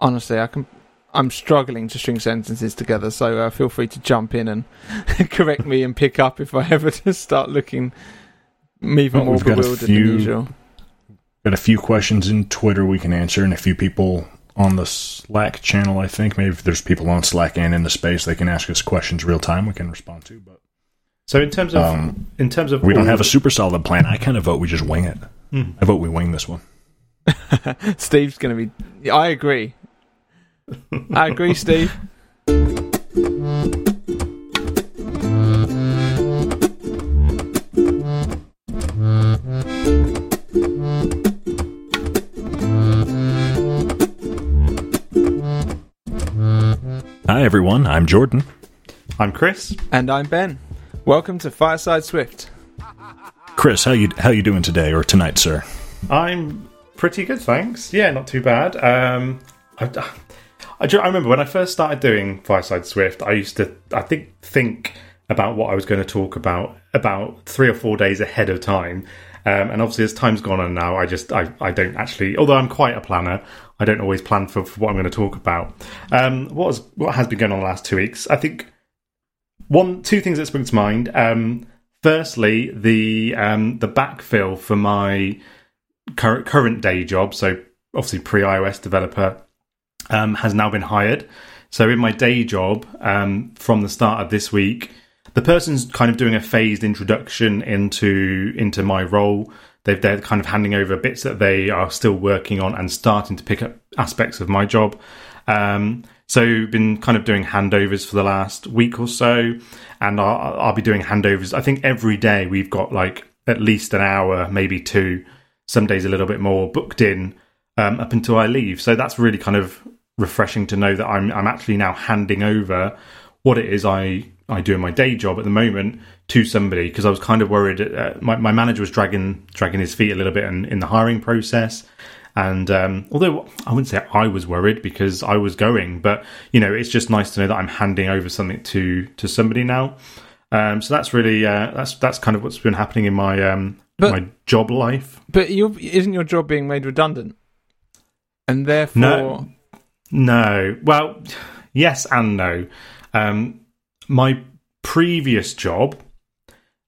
honestly, I can. I'm struggling to string sentences together, so uh, feel free to jump in and correct me and pick up if I ever just start looking even Well, more we've got a bewildered few- than usual. Got a few questions in Twitter we can answer, and a few people on the Slack channel. I think maybe if there's people on Slack and in the space, they can ask us questions real time. We can respond to. But So in terms of Um, in terms of we don't have a super solid plan. I kind of vote we just wing it. Hmm. I vote we wing this one. Steve's going to be. I agree. I agree, Steve. Hi everyone, I'm Jordan. I'm Chris. And I'm Ben. Welcome to Fireside Swift. Chris, how you how you doing today or tonight, sir? I'm pretty good, thanks. Yeah, not too bad. Um, I, I, I remember when I first started doing Fireside Swift, I used to, I think, think about what I was going to talk about about three or four days ahead of time. Um, and obviously, as time's gone on now, I just, I, I don't actually, although I'm quite a planner, I don't always plan for, for what I'm going to talk about. Um, what, was, what has been going on the last two weeks? I think one, two things that spring to mind. Um, firstly, the um, the backfill for my current current day job, so obviously pre iOS developer, um, has now been hired. So in my day job, um, from the start of this week, the person's kind of doing a phased introduction into into my role. They've, they're kind of handing over bits that they are still working on and starting to pick up aspects of my job. Um, so been kind of doing handovers for the last week or so, and I'll, I'll be doing handovers. I think every day we've got like at least an hour, maybe two, some days a little bit more booked in um, up until I leave. So that's really kind of refreshing to know that I'm I'm actually now handing over what it is I I do in my day job at the moment to somebody because I was kind of worried. Uh, my my manager was dragging dragging his feet a little bit in, in the hiring process. And um, although I wouldn't say I was worried because I was going, but you know, it's just nice to know that I'm handing over something to to somebody now. Um, so that's really uh, that's that's kind of what's been happening in my um, But- my job life. But you isn't your job being made redundant? And therefore. No. No. Well, yes and no. Um, my previous job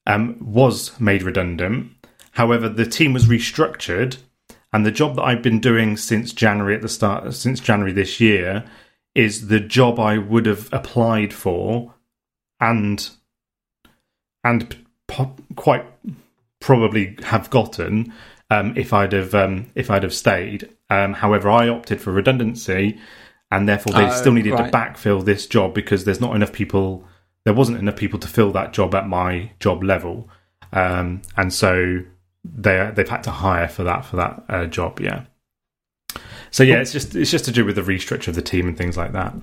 um, was made redundant. However, the team was restructured, and the job that I've been doing since January at the start, since January this year, is the job I would have applied for, and and po- quite probably have gotten um, if I'd have um, if I'd have stayed. Um, however, I opted for redundancy, and therefore they Oh, still needed right. to backfill this job because there's not enough people. There wasn't enough people to fill that job at my job level, um, and so they they've had to hire for that for that uh, job. Yeah. So yeah, it's just it's just to do with the restructure of the team and things like that.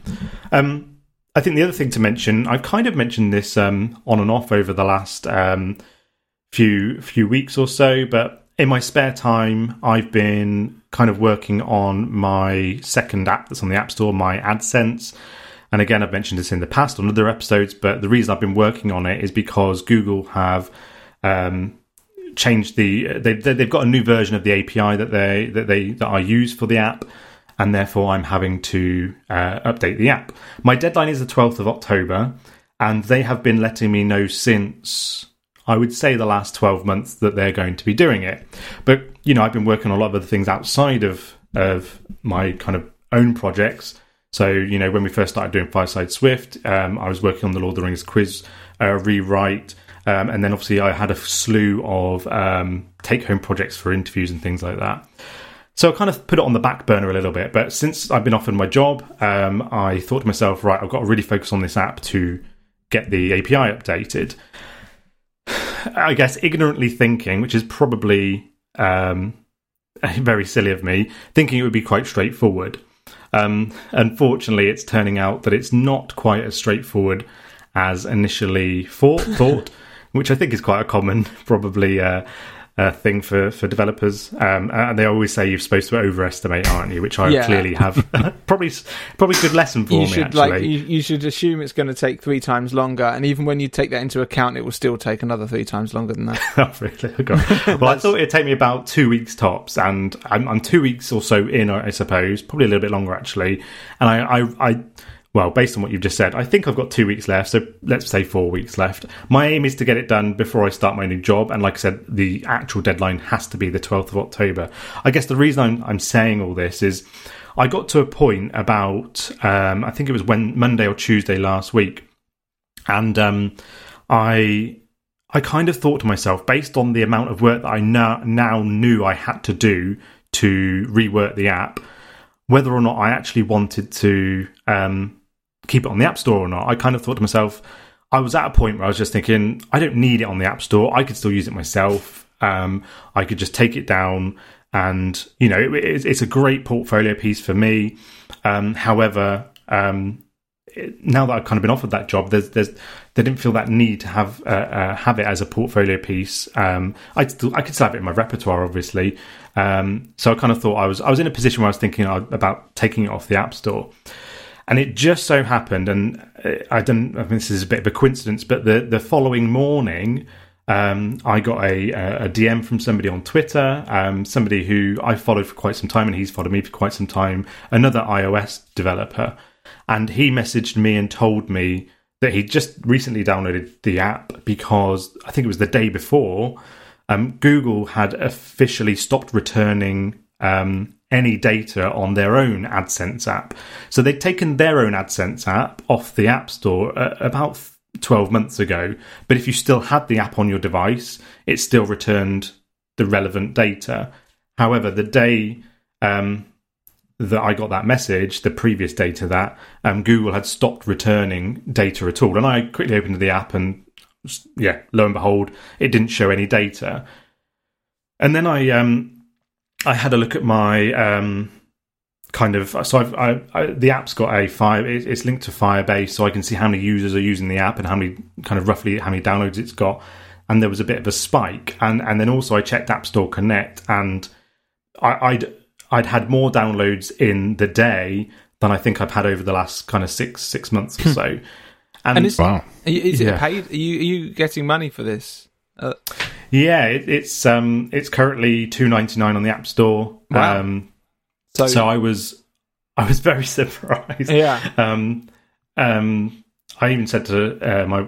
Um, I think the other thing to mention, I've kind of mentioned this um, on and off over the last um, few few weeks or so, but in my spare time, I've been kind of working on my second app that's on the App Store, my AdSense. And again, I've mentioned this in the past on other episodes, but the reason I've been working on it is because Google have um, changed the they, they they've got a new version of the API that they that they that I use for the app, and therefore I'm having to uh, update the app. My deadline is the 12th of October, and they have been letting me know since I would say the last 12 months that they're going to be doing it. But you know, I've been working on a lot of other things outside of of my kind of own projects. So you know, when we first started doing Fireside Swift, um, I was working on the Lord of the Rings quiz uh, rewrite. Um, and then obviously I had a slew of um, take home projects for interviews and things like that. So I kind of put it on the back burner a little bit. But since I've been offered my job, um, I thought to myself, right, I've got to really focus on this app to get the API updated. I guess ignorantly thinking, which is probably um, very silly of me, thinking it would be quite straightforward. Um, unfortunately, it's turning out that it's not quite as straightforward as initially thought, thought which I think is quite a common, probably, uh, uh, thing for for developers, um, and they always say you're supposed to overestimate, aren't you? Which I Yeah. clearly have. probably probably good lesson for you me. should actually, like you, you should assume it's going to take three times longer, and even when you take that into account, it will still take another three times longer than that. Oh, really? God. Well, I thought it'd take me about two weeks tops, and I'm, I'm two weeks or so in, I suppose, probably a little bit longer actually. And I, I, I, well, based on what you've just said, I think I've got two weeks left. So let's say four weeks left. My aim is to get it done before I start my new job, and like I said, the actual deadline has to be the 12th of October. I guess the reason I'm, I'm saying all this is. I got to a point about, um, I think it was when Monday or Tuesday last week, and um, I I kind of thought to myself, based on the amount of work that I now, now knew I had to do to rework the app, whether or not I actually wanted to um, keep it on the App Store or not. I kind of thought to myself, I was at a point where I was just thinking, I don't need it on the App Store. I could still use it myself. Um, I could just take it down. And, you know, it, it's, a great portfolio piece for me. Um, however, um, it- now that I've kind of been offered that job, there's, there's, they didn't feel that need to have uh, uh, have it as a portfolio piece. Um, I still, I could still have it in my repertoire, obviously. Um, so I kind of thought I was, I was in a position where I was thinking uh, about taking it off the App Store, and it just so happened, and uh, I don't, I mean, this is a bit of a coincidence, but the the following morning. Um, I got a, a DM from somebody on Twitter, um, somebody who I followed for quite some time, and he's followed me for quite some time. Another iOS developer, and he messaged me and told me that he just recently downloaded the app because I think it was the day before um, Google had officially stopped returning um, any data on their own AdSense app. So they'd taken their own AdSense app off the App Store uh, about 12 months ago. But if you still had the app on your device, it still returned the relevant data. However, the day um, that I got that message, the previous day to that, um, Google had stopped returning data at all. And I quickly opened the app and, yeah, lo and behold, it didn't show any data. And then I, um, I had a look at my um, kind of so I've I, I, the app's got a fire it's linked to Firebase, so I can see how many users are using the app and how many kind of roughly how many downloads it's got. And there was a bit of a spike, and and then also I checked App Store Connect, and I, I'd I'd had more downloads in the day than I think I've had over the last kind of six six months or so. And, And it's- Wow. Is it Yeah. paid? Are you, are you getting money for this? Uh, yeah, it, it's um it's currently two ninety nine on the App Store. Wow. Um, so, so I was I was very surprised. yeah, um, um, I even said to uh, my,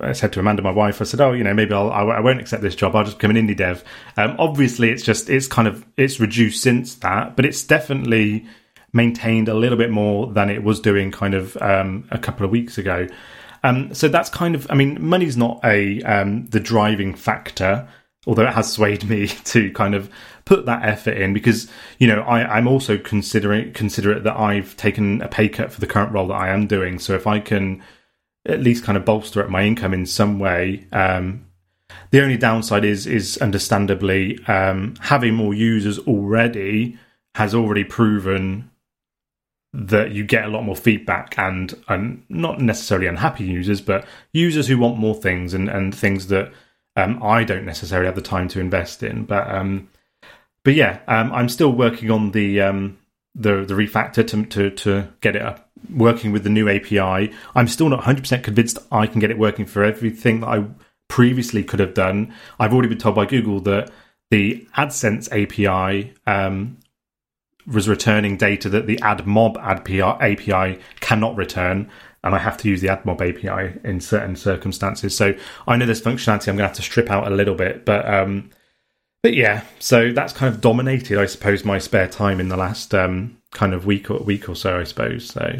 I said to Amanda, my wife, I said, "Oh, you know, maybe I'll, I, I won't accept this job. I'll just become an indie dev." Um, obviously, it's just it's kind of it's reduced since that, but it's definitely maintained a little bit more than it was doing kind of um, a couple of weeks ago. Um, so that's kind of, I mean, money's not a um, the driving factor, although it has swayed me to kind of put that effort in because you know I, I'm also considering considerate that I've taken a pay cut for the current role that I am doing. So if I can at least kind of bolster up my income in some way, um, the only downside is is understandably um, having more users already has already proven that you get a lot more feedback and and not necessarily unhappy users, but users who want more things and and things that um, I don't necessarily have the time to invest in. But um, but yeah, um, I'm still working on the um, the the refactor to to to get it up working with the new API. I'm still not 100 percent convinced I can get it working for everything that I previously could have done. I've already been told by Google that the AdSense API um, was returning data that the AdMob API, API cannot return, and I have to use the AdMob API in certain circumstances. So I know there's functionality I'm going to have to strip out a little bit, but um, but yeah, so that's kind of dominated, I suppose, my spare time in the last um, kind of week or week or so, I suppose. So,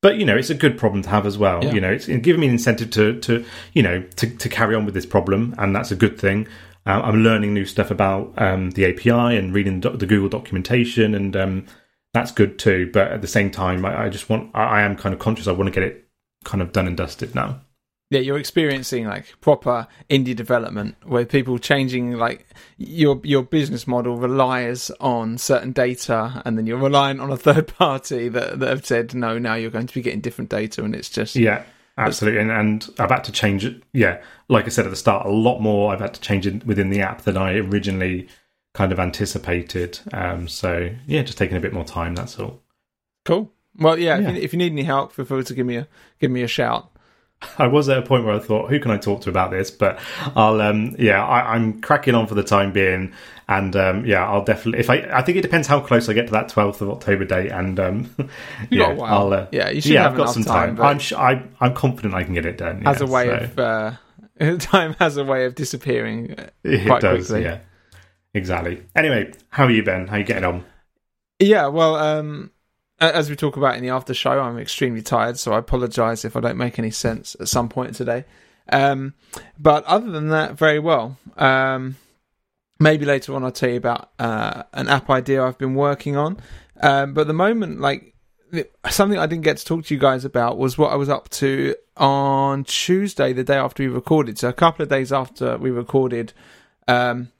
but you know, it's a good problem to have as well. Yeah. You know, it's giving me an incentive to to you know to to carry on with this problem, and that's a good thing. Uh, I'm learning new stuff about um, the API and reading doc- the Google documentation, and um, that's good too. But at the same time, I, I just want I, I am kind of conscious. I want to get it kind of done and dusted now. yeah, you're experiencing like proper indie development where people changing like your your business model relies on certain data, and then you're relying on a third party that that have said no. Now you're going to be getting different data, and it's just Yeah, Absolutely, and, and I've had to change it. Yeah, like I said at the start, a lot more I've had to change it within the app than I originally kind of anticipated. Um, so yeah, just taking a bit more time. That's all. Cool. Well, yeah. Yeah. If, you, if you need any help, feel free to give me a give me a shout. I was at a point where I thought, who can I talk to about this? But I'll, um, yeah, I, I'm cracking on for the time being, and um, yeah, I'll definitely. If I, I think it depends how close I get to that 12th of October date, and um, yeah, got a while. I'll, uh, yeah, you should yeah, have I've got some time. time. I'm, sh- I, I'm confident I can get it done. as a way so of uh, time has a way of disappearing. uh, it quite does, quickly. yeah, exactly. Anyway, how are you, Ben? How are you getting on? Yeah, well, um, as we talk about in the after show, I'm extremely tired, so I apologise if I don't make any sense at some point today. Um, but other than that, very well. Um, maybe later on I'll tell you about uh, an app idea I've been working on. Um, but at the moment, like something I didn't get to talk to you guys about was what I was up to on Tuesday, the day after we recorded. So a couple of days after we recorded, um,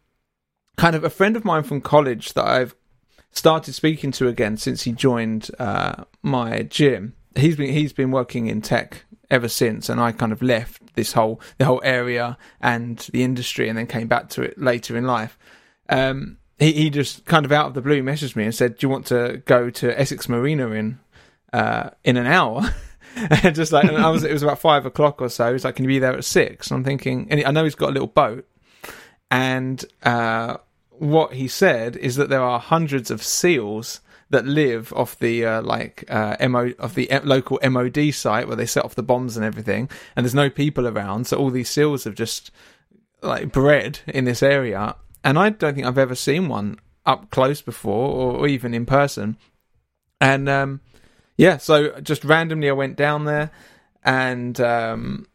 kind of a friend of mine from college that I've started speaking to again since he joined uh, my gym. He's been he's been working in tech ever since, and I kind of left this whole the whole area and the industry, and then came back to it later in life. Um, he he just kind of out of the blue messaged me and said, "Do you want to go to Essex Marina in uh, in an hour?" And just like I was, it was about five o'clock or so. He's like, "Can you be there at 6? And I'm thinking, and I know he's got a little boat, and uh, what he said is that there are hundreds of seals that live off the uh, like uh, mo of the local MOD site where they set off the bombs and everything, and there's no people around, so all these seals have just like bred in this area. And I don't think I've ever seen one up close before, or, or even in person. And um, yeah, so just randomly I went down there, and um,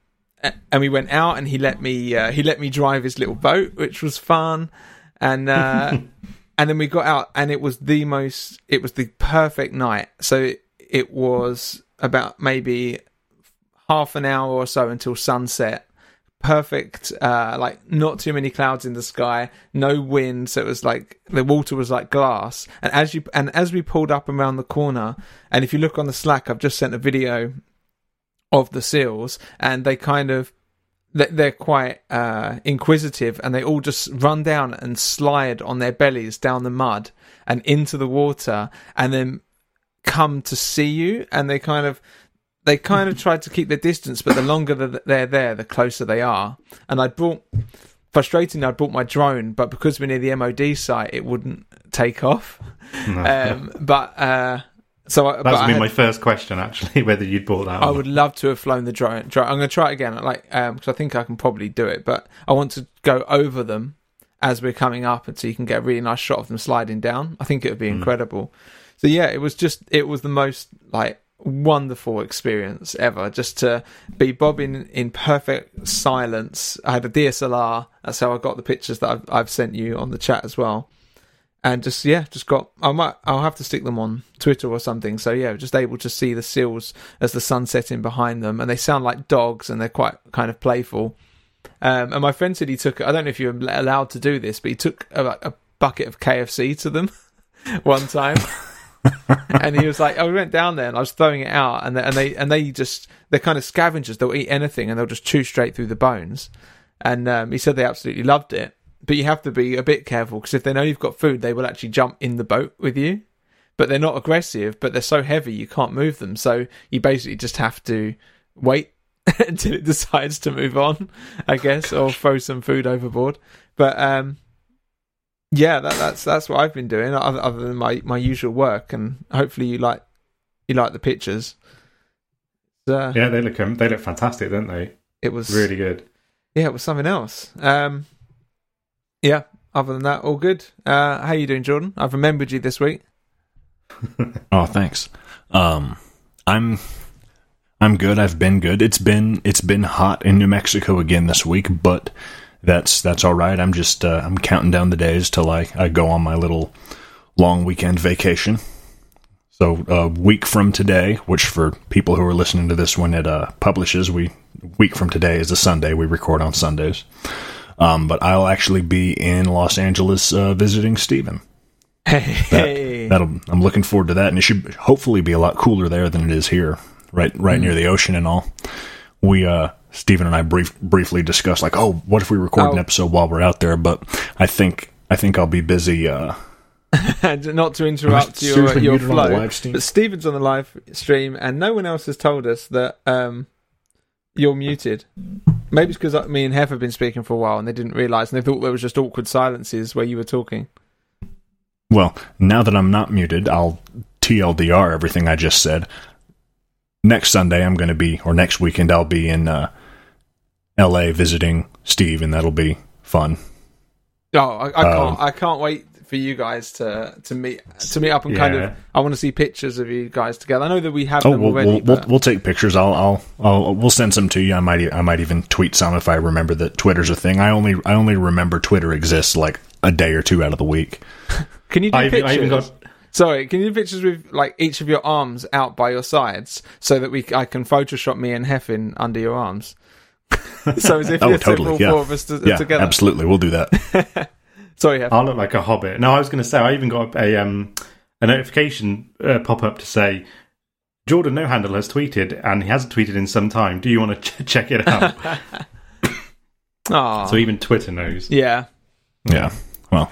and we went out, and he let me uh, he let me drive his little boat, which was fun, and uh, and then we got out, and it was the most it was the perfect night. So it, it was about maybe half an hour or so until sunset. Perfect, uh, like not too many clouds in the sky, no wind, so it was like the water was like glass. And as you and as we pulled up around the corner, and if you look on the Slack, I've just sent a video of the seals, and they kind of they're quite uh, inquisitive, and they all just run down and slide on their bellies down the mud and into the water, and then come to see you, and they kind of they kind of tried to keep their distance, but the longer that they're there, the closer they are. And I brought, frustratingly, I brought my drone, but because we're near the MOD site, it wouldn't take off. Um, but uh, so uh, I, That was had- my first question, actually, whether you'd bought that. I would love to have flown the drone. drone. I'm going to try it again, like um, because I think I can probably do it. But I want to go over them as we're coming up, and so you can get a really nice shot of them sliding down. I think it would be hmm. incredible. So yeah, it was just it was the most like wonderful experience ever. Just to be bobbing in perfect silence. I had a DSLR. That's how I got the pictures that I've, I've sent you on the chat as well and just yeah, just got. I might. I'll have to stick them on Twitter or something. So yeah, just able to see the seals as the sun setting behind them, and they sound like dogs, and they're quite kind of playful. Um, and my friend said he took. I don't know if you're allowed to do this, but he took a, a bucket of KFC to them one time. and he was like, "I went down there and I was throwing it out, and they, and they and they just they're kind of scavengers. They'll eat anything and they'll just chew straight through the bones." And um, he said they absolutely loved it, but you have to be a bit careful because if they know you've got food, they will actually jump in the boat with you. But they're not aggressive, but they're so heavy you can't move them. So you basically just have to wait until it decides to move on, I guess, or throw some food overboard. But um, yeah, that, that's that's what I've been doing, other, other than my, my usual work. And hopefully you like you like the pictures. Uh, yeah, they look um, they look fantastic, don't they? It was Really good. yeah, it was something else. Um, yeah. Other than that, all good. Uh, how you doing, Jordan? I've remembered you this week. Oh, thanks. Um, I'm I'm good. I've been good. It's been it's been hot in New Mexico again this week, but that's that's all right. I'm just uh, I'm counting down the days till I I go on my little long weekend vacation. So a week from today, which for people who are listening to this when it uh, publishes, we week from today is a Sunday. We record on Sundays. Um, but I'll actually be in Los Angeles uh, visiting Steven. Hey, That'll I'm looking forward to that, and it should hopefully be a lot cooler there than it is here, right right near the ocean and all. we uh Stephen and I brief, briefly discussed like, oh, what if we record an Oh. episode while we're out there? But I think I think I'll be busy. Uh, And not to interrupt your your flow, but Stephen's on the live stream, and no one else has told us that um, you're muted. Maybe it's because me and Hef have been speaking for a while, and they didn't realise, and they thought there was just awkward silences where you were talking. well, now that I'm not muted, I'll TLDR everything I just said. Next Sunday, I'm going to be, or next weekend, I'll be in uh, L.A. visiting Steve, and that'll be fun. Oh, I, I Um, can't! I can't wait for you guys to to meet to meet up and kind of. I want to see pictures of you guys together. I know that we have Oh, them we'll, already. we'll, we'll, we'll take pictures. I'll, I'll, I'll, we'll send some to you. I might, e- I might even tweet some if I remember that Twitter's a thing. I only, I only remember Twitter exists like a day or two out of the week. can you do I pictures? I even got Sorry, can you do pictures with like each of your arms out by your sides so that we I can Photoshop me and Heffin under your arms? so as if Oh, you're totally, all yeah. four of us to, Yeah, together. absolutely. We'll do that. Sorry, Heff. I look like a hobbit. No, I was going to say I even got a um a notification uh, pop up to say Jordan No Handle has tweeted and he hasn't tweeted in some time. Do you want to ch- check it out? Aw. so even Twitter knows. yeah. Yeah. Well,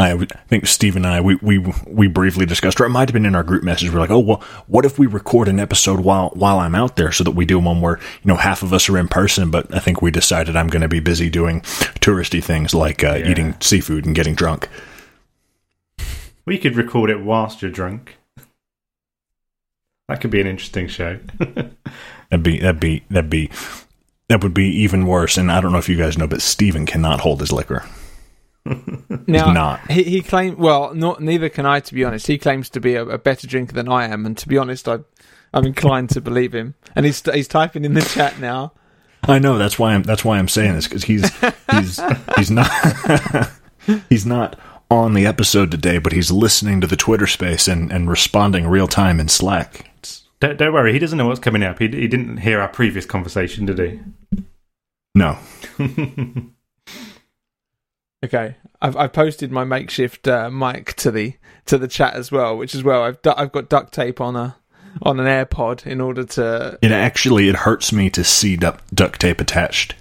I think Steve and I we, we we briefly discussed, or it might have been in our group message. We're like, oh well, what if we record an episode while while I'm out there, so that we do one where you know half of us are in person, but I think we decided I'm going to be busy doing touristy things like uh, Yeah. eating seafood and getting drunk. We could record it whilst you're drunk. That could be an interesting show. That'd be that'd be that'd be that would be even worse. And I don't know if you guys know, but Steven cannot hold his liquor. Now not. he he claimed. Well, not neither can I. To be honest, he claims to be a, a better drinker than I am, and to be honest, I I'm inclined to believe him. And he's he's typing in the chat now. I know that's why I'm that's why I'm saying this because he's he's he's not he's not on the episode today, but he's listening to the Twitter space and and responding real time in Slack. Don't, don't worry, he doesn't know what's coming up. He, he didn't hear our previous conversation, did he? no, Okay, I've I've posted my makeshift uh, mic to the to the chat as well, which is well I've du- I've got duct tape on a on an AirPod in order to. it actually it hurts me to see duct, duct tape attached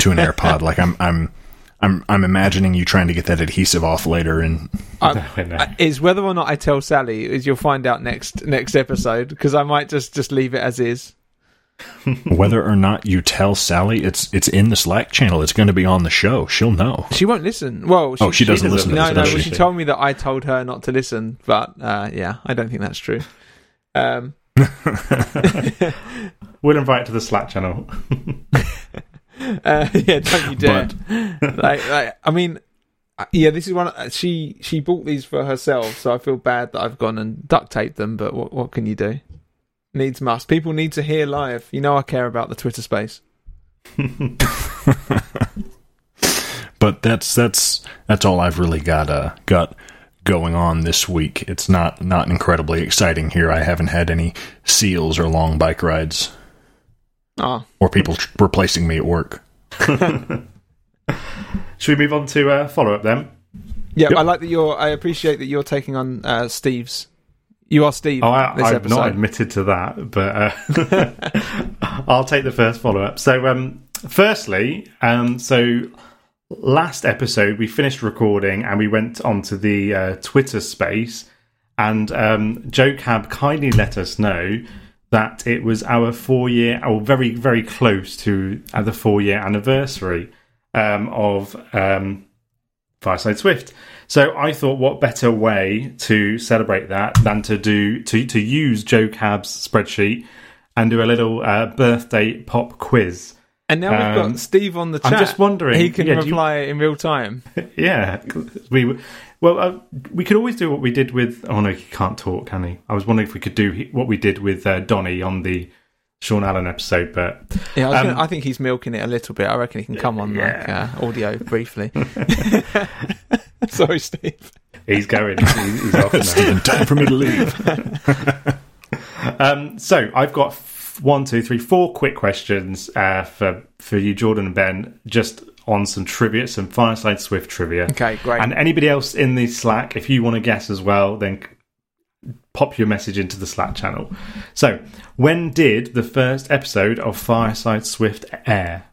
to an AirPod. like I'm I'm I'm I'm imagining you trying to get that adhesive off later, and I, No, no. I- is whether or not I tell Sally is you'll find out next next episode because I might just just leave it as is. Whether or not you tell Sally, it's it's in the Slack channel. It's going to be on the show. She'll know. She won't listen. Well, she, Oh, she doesn't listen to No, this, no. does Well, she? she told me that I told her not to listen, but uh, yeah, I don't think that's true. Um, We'll invite to the Slack channel. uh, yeah, don't you dare. like, like, I mean, uh, yeah, this is one. uh, She she bought these for herself, so I feel bad that I've gone and duct taped them. But what what can you do? Needs must. People need to hear live. You know, I care about the Twitter space. but that's that's that's all I've really got uh, got going on this week. It's not not incredibly exciting here. I haven't had any seals or long bike rides Ah, or people tr- replacing me at work. Should we move on to uh, follow up then? yeah. Yep. I like that you're. I appreciate that you're taking on uh, Steve's. You are Steve. Oh, I, episode. not admitted to that, but uh, I'll take the first follow up. So, um, firstly, um, so last episode we finished recording and we went onto the uh, Twitter space, and um, Joe Cab kindly let us know that it was our four year, or very, very close to uh, the four year anniversary um, of um, Fireside Swift. So I thought, what better way to celebrate that than to do to to use Joe Cab's spreadsheet and do a little uh, birthday pop quiz. And now we've Um, got Steve on the chat. I'm just wondering- He can yeah, do you- reply in real time. yeah, we well uh, we could always do what we did with. Oh no, he can't talk, can he? I was wondering if we could do what we did with uh, Donny on the Sean Allen episode, but Yeah, I, was Um, gonna, I think he's milking it a little bit. I reckon he can come on like uh, audio briefly. Sorry, Steve. he's going. He's, he's off now. Stephen, time for me to leave. Um, so I've got f- one, two, three, four quick questions uh, for for you, Jordan and Ben, just on some trivia, some Fireside Swift trivia. Okay, great. And anybody else in the Slack, if you want to guess as well, then c- pop your message into the Slack channel. So, when did the first episode of Fireside Swift air?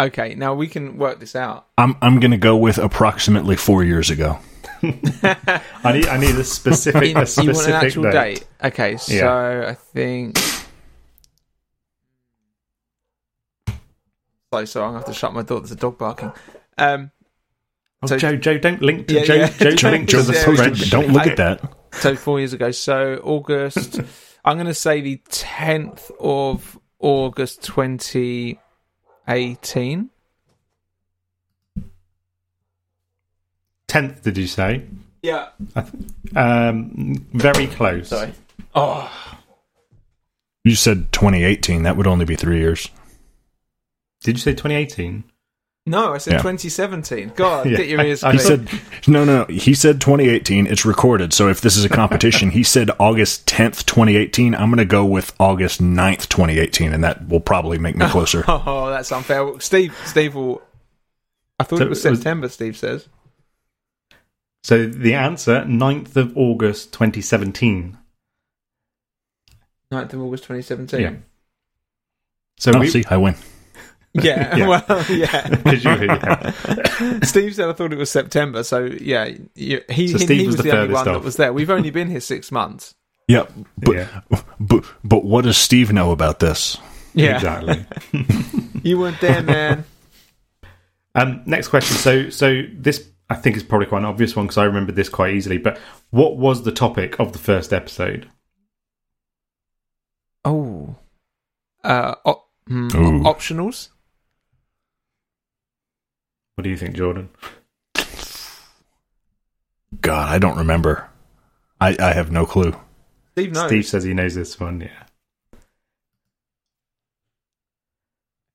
Okay, now we can work this out. I'm I'm going to go with approximately four years ago. I need I need a specific In- a you specific want an actual date. date? Okay, so Yeah. I think. Sorry, so sorry, I'm gonna have to shut my door. There's a dog barking. Um, Oh, So- Joe, Joe, don't link to Yeah, Joe. yeah. Joe's Joe- linked Joe- to the Joe- spreadsheet. Don't look I- at that. So four years ago. So August. I'm going to say the 10th of August 2018. Tenth, did you say? Yeah. Um, very close. Sorry. Oh, You said 2018. That would only be three years. Did you say 2018? No, I said Yeah. 2017. God, Yeah. get your ears I- I He clean. said no, no. He said 2018. It's recorded. So if this is a competition, he said August 10th, 2018. I'm going to go with August 9th, 2018, and that will probably make me closer. Oh, that's unfair. Steve, Steve will. I thought So it was it was- September. Steve says. So the answer, 9th of August 2017. 9th of August 2017. Yeah. So Oh, we, see, I win. Yeah, Yeah. well, yeah. 'cause you- yeah. Steve said I thought it was September, so yeah, you, he, So he, Steve he was was the the, only furthest one that was there. We've only been here six months. Yeah, but, Yeah. but but what does Steve know about this? Yeah, Exactly. you weren't there, man. Um, next question. So, so this I think is probably quite an obvious one because I remember this quite easily. But what was the topic of the first episode? Oh, uh, op- Ooh. optionals. What do you think, Jordan? God, I don't remember. I, I have no clue. Steve knows. Steve says he knows this one. Yeah.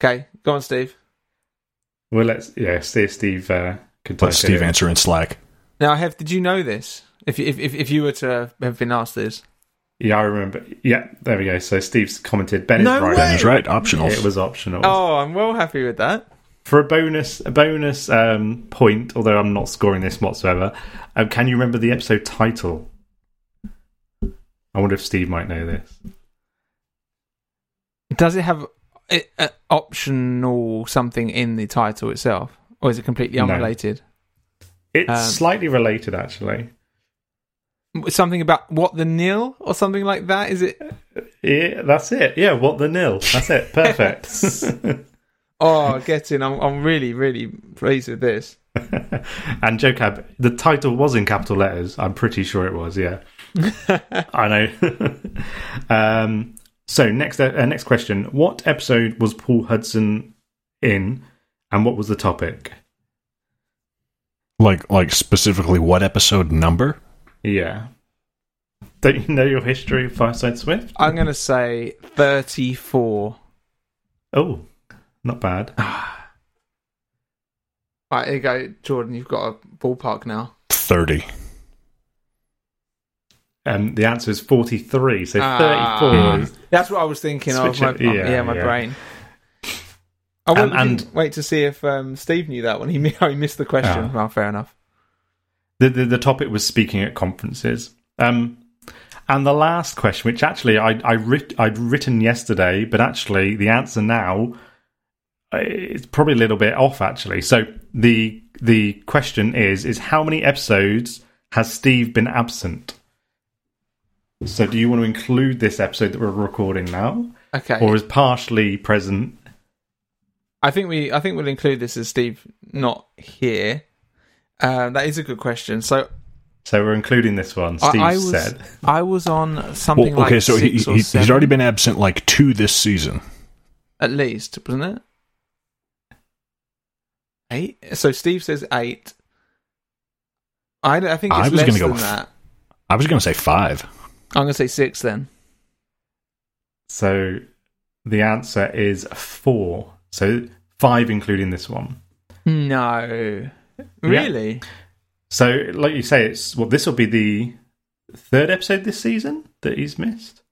Okay, go on, Steve. Well, let's yeah see if Steve uh, could Let Steve it answer in Slack. Now, have did you know this? If if if, if you were to have been asked this, Yeah, I remember. Yeah, there we go. So Steve's commented. Ben No is right. way! Ben is right. Optional. It was optional. oh, I'm well happy with that. For a bonus, a bonus um, point, although I'm not scoring this whatsoever. Um, can you remember the episode title? I wonder if Steve might know this. Does it have it, uh, optional something in the title itself, or is it completely No. unrelated? It's Um, slightly related, actually. Something about what the nil or something like that? Is it? Yeah, that's it. Yeah, what the nil? That's it. Perfect. Oh, getting. I'm I'm really really pleased with this. and Joe Cab, the title was in capital letters. I'm pretty sure it was. Yeah, I know. um, so next, uh, next question: What episode was Paul Hudson in, and what was the topic? like like specifically what episode number? Yeah. Don't you know your history of Fireside Swift? I'm gonna say 34. Oh, not bad. Right, here you go, Jordan. You've got a ballpark now. Thirty. Um, the answer is 43. So Ah. 34 That's what I was thinking of. Switch My, it- yeah, yeah, my yeah. brain. I wouldn't, Um, and- wait to see if um, Steve knew that one. He, mi- he missed the question. Ah. Well, fair enough. the, the the topic was speaking at conferences. Um, and the last question, which actually I I writ, I'd written yesterday, but actually the answer now is probably a little bit off. Actually, so the the question is is how many episodes has Steve been absent? So, do you want to include this episode that we're recording now, Okay. or is partially present? I think we I think we'll include this as Steve not here. Uh, that is a good question. So So we're including this one. I- Steve I was- said. I was on something Well, okay, like so he, or he, seven, he's already been absent like two this season. at least, wasn't it? Eight. So Steve says eight. I, I think it's I was less gonna go than with- that. I was going to say five. I'm gonna say six then. So the answer is four. So five, including this one. No, really? So, like you say, it's well. This will be the third episode this season that he's missed.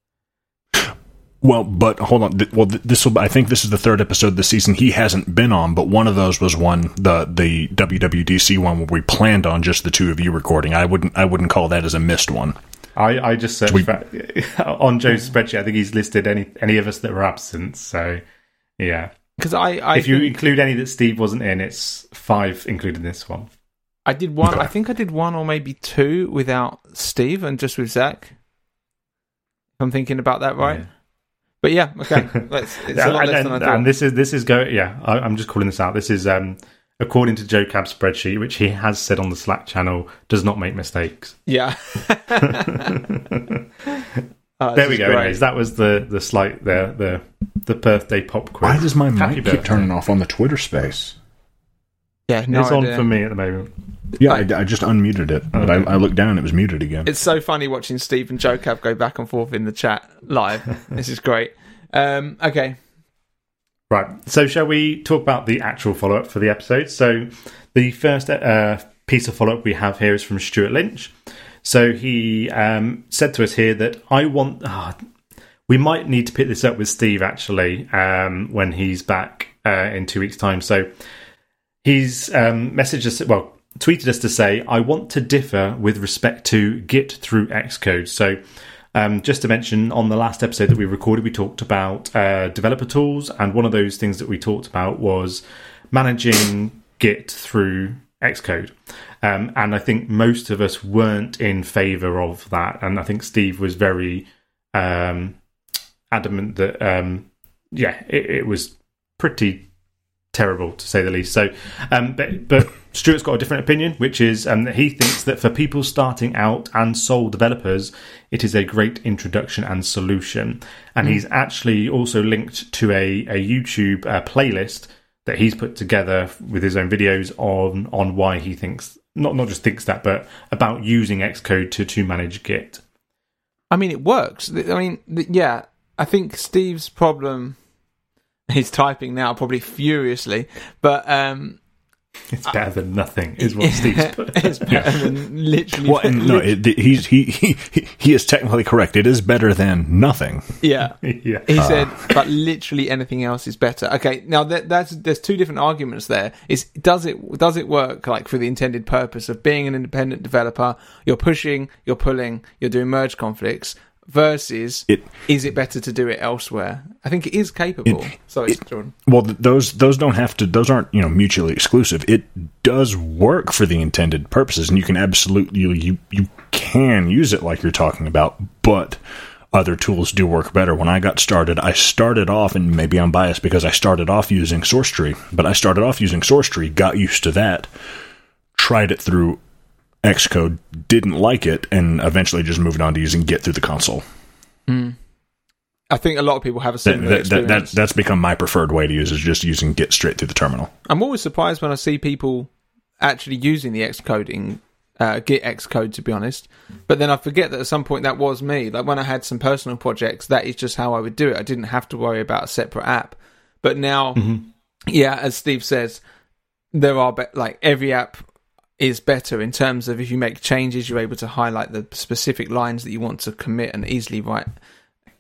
Well, but hold on. Well, this will. I think this is the third episode this season he hasn't been on, but one of those was one the the WWDC one where we planned on just the two of you recording. I wouldn't. I wouldn't call that as a missed one. I, I just searched We- for, on Joe's spreadsheet. I think he's listed any any of us that were absent. So yeah, Because I, I, if you think include any that Steve wasn't in, it's five, including this one. I did one. Okay. I think I did one or maybe two without Steve and just with Zach. If I'm thinking about that right. Yeah. But yeah, okay. Let's, it's Yeah, a lot and, less and- than I thought. and this is this is go. Yeah, I, I'm just calling this out. This is um, according to Joe Cab's spreadsheet, which he has said on the Slack channel, does not make mistakes. yeah. Oh, there we go. great. Anyways, that was the the slight the the the birthday pop quiz. Why does my Happy mic birthday. keep turning off on the Twitter space? Yeah, no it's on for me at the moment. Yeah, I, I just unmuted it, but I, I looked down, it was muted again. It's so funny watching Steve and Joe Cab go back and forth in the chat live. this is great. Um, okay. Right. So, shall we talk about the actual follow up for the episode? So, the first uh, piece of follow up we have here is from Stewart Lynch. So, he um, said to us here that I want. ah, we might need to pick this up with Steve actually um, when he's back uh, in two weeks' time. So, he's um, messaged us, well, tweeted us to say, I want to differ with respect to Git through Xcode. So, um, just to mention, on the last episode that we recorded, we talked about uh, developer tools, and one of those things that we talked about was managing Git through Xcode. Um, and I think most of us weren't in favor of that. And I think Steve was very um, adamant that, um, yeah, it, it was pretty terrible to say the least. So, um, but but Stewart's got a different opinion, which is um, that he thinks that for people starting out and sole developers, it is a great introduction and solution. And he's actually also linked to a a YouTube uh, playlist that he's put together with his own videos on on why he thinks not not just thinks that, but about using Xcode to to manage Git. I mean, it works. I mean, yeah. I think Steve's problem. He's typing now, probably furiously, but um, It's better than nothing, is what Steve's put. it's better than literally. Well, and no, it, he's he, he he is technically correct. It is better than nothing. yeah. yeah. He uh. said, but literally anything else is better. Okay, now that, that's there's two different arguments there. Is does it does it work like for the intended purpose of being an independent developer? You're pushing, you're pulling, you're doing merge conflicts. Versus, It- is it better to do it elsewhere? I think it is capable. Sorry, it- Jordan. Well, those those don't have to. Those aren't you know mutually exclusive. It does work for the intended purposes, and you can absolutely you you can use it like you're talking about, but. Other tools do work better. When I got started, I started off, and maybe I'm biased because I started off using SourceTree, but I started off using SourceTree, got used to that, tried it through Xcode, didn't like it, and eventually just moved on to using Git through the console. I think a lot of people have a That, similar that, that, that, experience. that's become my preferred way to use is just using Git straight through the terminal. I'm always surprised when I see people actually using the Xcoding, uh, Git Xcode, to be honest. But then I forget that at some point that was me. Like when I had some personal projects, that is just how I would do it. I didn't have to worry about a separate app. But now, yeah, as Steve says, there are be- like every app is better in terms of if you make changes, you're able to highlight the specific lines that you want to commit and easily write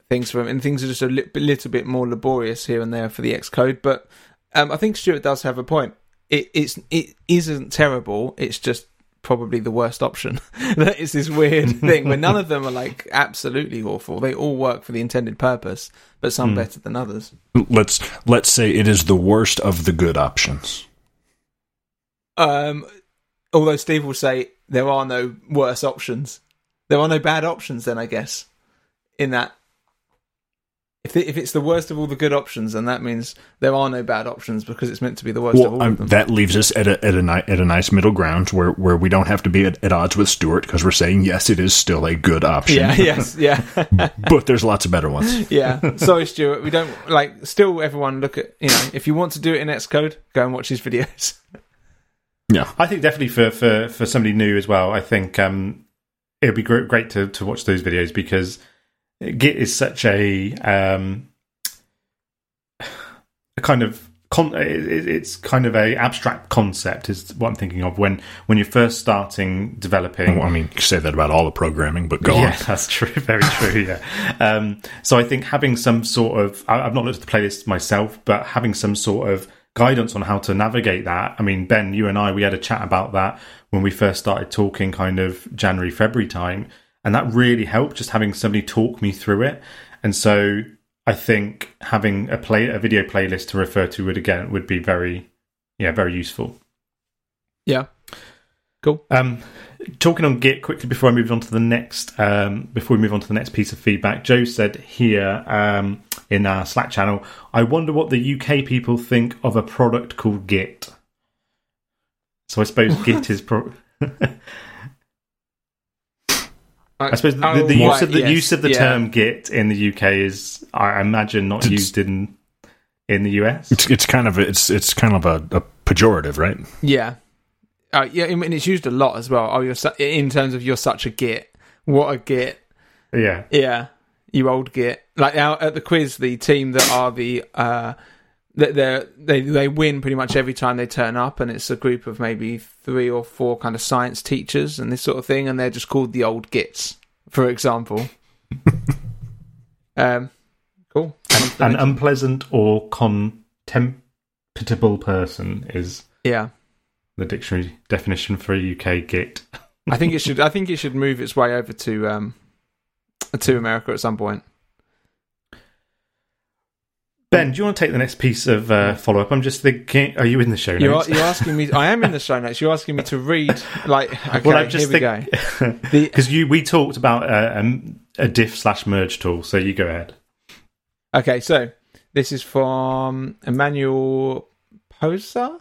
things for them. And things are just a li- little bit more laborious here and there for the Xcode. But um, I think Stewart does have a point. It, it's it isn't terrible. It's just probably the worst option. that is this weird thing where none of them are like absolutely awful. They all work for the intended purpose, but some better than others. let's let's say it is the worst of the good options. Um, although Steve will say there are no worse options. There are no bad options. Then I guess in that. If, the, if it's the worst of all the good options, then that means there are no bad options because it's meant to be the worst of all Well, um, of them. that leaves us at a at a, ni- at a nice middle ground where, where we don't have to be at, at odds with Stewart because we're saying yes, it is still a good option. yeah, yes, yeah. but there's lots of better ones. yeah. Sorry, Stewart. We don't like. Still, everyone look at you know. If you want to do it in Xcode, go and watch his videos. Yeah, I think definitely for, for, for somebody new as well, I think um, it would be great, great to, to watch those videos because Git is such a um, a kind of con- it- it- it's kind of a abstract concept is what I'm thinking of when when you're first starting developing. Well, I mean, you say that about all the programming, but go yeah, on. that's true. Very true. Yeah. Um, so I think having some sort of, I, I've not looked at the playlist myself, but having some sort of guidance on how to navigate that. I mean, Ben, you and I, we had a chat about that when we first started talking kind of January, February time. and that really helped. Just having somebody talk me through it, and so I think having a play a video playlist to refer to would again would be very yeah very useful. Yeah. Cool. Um, talking on Git quickly before I move on to the next um, before we move on to the next piece of feedback. Joe said here um, in our Slack channel, "I wonder what the UK people think of a product called Git." So I suppose Git is pro- I suppose the, Oh, the use right, of the yes, use of the yeah. term Git in the UK is, I imagine, not It's- used in in the US. It's it's kind of it's it's kind of a, a pejorative, right? Yeah. Uh, yeah, I mean, it's used a lot as well. Oh, you're su- in terms of you're such a git. What a git. Yeah, Yeah, you old git. Like now at the quiz, the team that are the uh, that they they they win pretty much every time they turn up, and it's a group of maybe three or four kind of science teachers and this sort of thing, and they're just called the old gits, for example. um, cool. an unpleasant or contemptible person is yeah, the dictionary definition for a UK Git. I think it should. I think it should move its way over to um to America at some point. Ben, do you want to take the next piece of uh, follow up? I'm just thinking. Are you in the show You're, notes? you're asking me. I am in the show notes. You're asking me to read. Like, okay, Well, I'm just here we think- go. Because you, we talked about uh, um, a diff slash merge tool. So you go ahead. okay, so this is from Emmanuel Posa.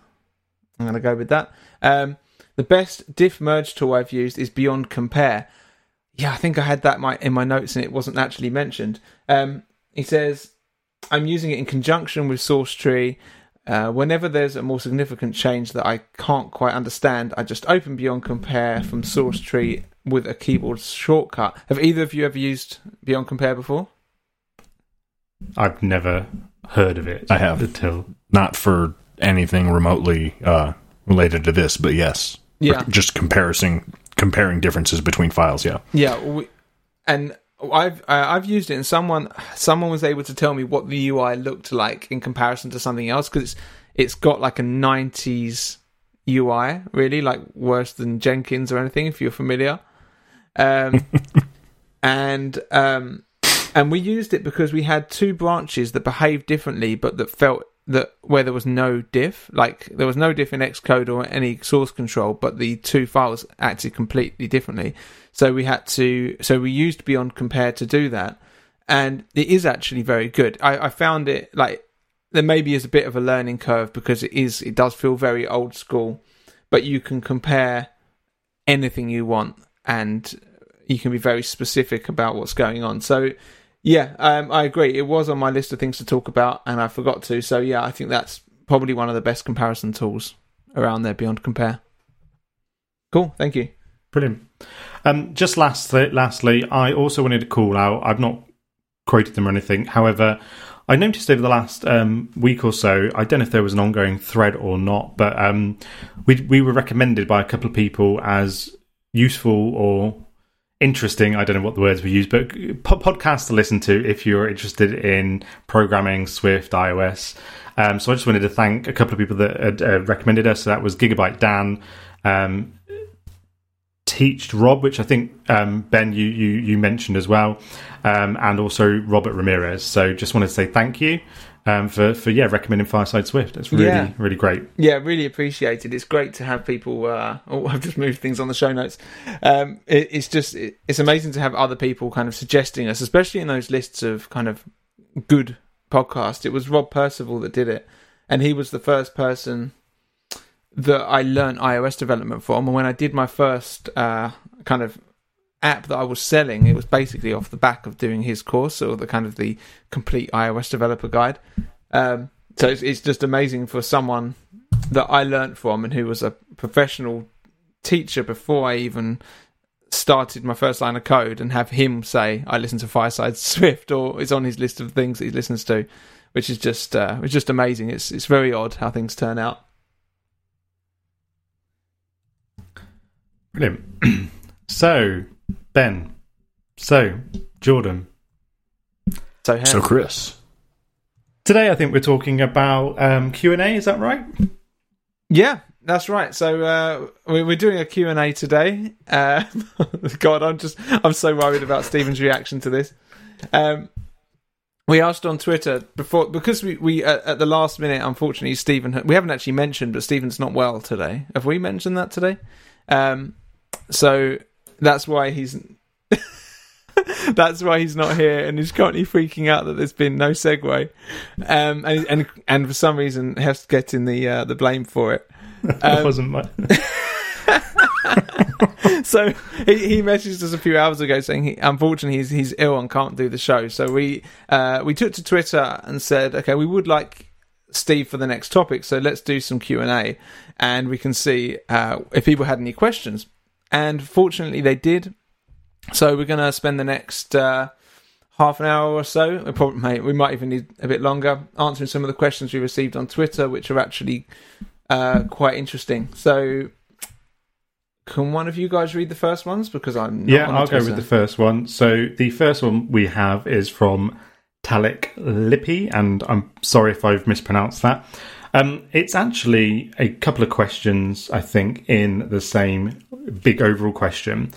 I'm going to go with that. Um, the best diff merge tool I've used is Beyond Compare. Yeah, I think I had that my, in my notes and it wasn't actually mentioned. Um, he says, I'm using it in conjunction with Source Tree. Uh, whenever there's a more significant change that I can't quite understand, I just open Beyond Compare from Source Tree with a keyboard shortcut. Have either of you ever used Beyond Compare before? I've never heard of it. I have. until Not for anything remotely uh, related to this, but yes, Yeah. just comparison comparing differences between files. Yeah, Yeah, we, and I've I've used it, and someone someone was able to tell me what the UI looked like in comparison to something else because it's it's got like a '90s UI, really like worse than Jenkins or anything if you're familiar. Um, and um, and we used it because we had two branches that behaved differently, but that felt that where there was no diff, like there was no diff in Xcode or any source control, but the two files acted completely differently. So we had to, so we used Beyond Compare to do that, and it is actually very good. I, I found it like there maybe is a bit of a learning curve because it is, it does feel very old school, but you can compare anything you want and you can be very specific about what's going on. So yeah, um, I agree. It was on my list of things to talk about, and I forgot to. So yeah, I think that's probably one of the best comparison tools around there beyond compare. Cool, thank you. Brilliant. Um, just lastly, lastly, I also wanted to call out. I've not quoted them or anything. However, I noticed over the last um, week or so. I don't know if there was an ongoing thread or not, but um, we we were recommended by a couple of people as useful or interesting. I don't know what the words we use, but po- podcasts to listen to if you're interested in programming Swift, iOS. Um, so I just wanted to thank a couple of people that had uh, recommended us. So that was Gigabyte Dan. Um, Teached Rob, which I think um, Ben you, you you mentioned as well, um, and also Robert Ramirez. So just wanted to say thank you um, for for yeah recommending Fireside Swift. It's really Yeah. really great. Yeah, really appreciate it. It's great to have people. Uh, oh, I've just moved things on the show notes. Um, it, it's just it, it's amazing to have other people kind of suggesting us, especially in those lists of kind of good podcasts. It was Rob Percival that did it, and he was the first person that I learned iOS development from. And when I did my first uh, kind of app that I was selling, it was basically off the back of doing his course or the kind of the complete iOS developer guide. Um, so it's, it's just amazing for someone that I learnt from and who was a professional teacher before I even started my first line of code and have him say I listen to Fireside Swift or it's on his list of things that he listens to, which is just uh, it's just amazing. It's it's very odd how things turn out. Brilliant. so Ben, so Jordan. So, hey, So Chris, Today I think we're talking about um, Q and A. Is that right? yeah, that's right. So uh, we- we're doing a Q and A today. Uh, God, I'm just I'm so worried about Stephen's reaction to this. Um, we asked on Twitter before because we we at, at the last minute, unfortunately, Stephen we haven't actually mentioned, but Stephen's not well today. Have we mentioned that today? Um, so that's why he's that's why he's not here, and he's currently freaking out that there's been no segue, um, and and and for some reason has getting the uh, the blame for it. that Um, wasn't my. so he, he messaged us a few hours ago saying he, unfortunately he's he's ill and can't do the show. So we uh, we took to Twitter and said, okay, we would like Steve for the next topic, so let's do some Q and A, and we can see uh, if people had any questions. And fortunately, they did. So we're going to spend the next uh, half an hour or so. We probably we might even need a bit longer answering some of the questions we received on Twitter, which are actually uh, quite interesting. So can one of you guys read the first ones? Because I'm not Yeah, I'll go with the first one. So the first one we have is from Talik Lippi, and I'm sorry if I've mispronounced that. Um, it's actually a couple of questions, I think, in the same big overall question.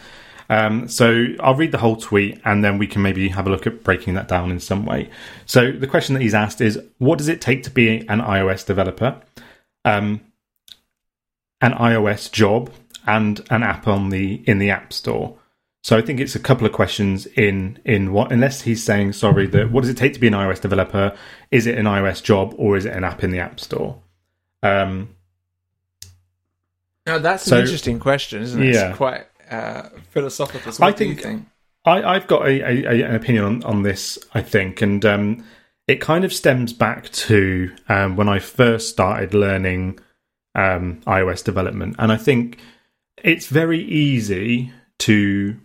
Um, so I'll read the whole tweet and then we can maybe have a look at breaking that down in some way. So the question that he's asked is what does it take to be an iOS developer? Um, an iOS job and an app on the in the App Store. So I think it's a couple of questions in in what unless he's saying sorry that what does it take to be an iOS developer? Is it an iOS job or is it an app in the App Store? Um, Now, that's So- an interesting question, isn't it? Yeah. It's quite uh, philosophical. So I what do you think- think? I, I've got a, a, a, an opinion on, on this, I think, and um, it kind of stems back to um, when I first started learning um, iOS development, and I think it's very easy to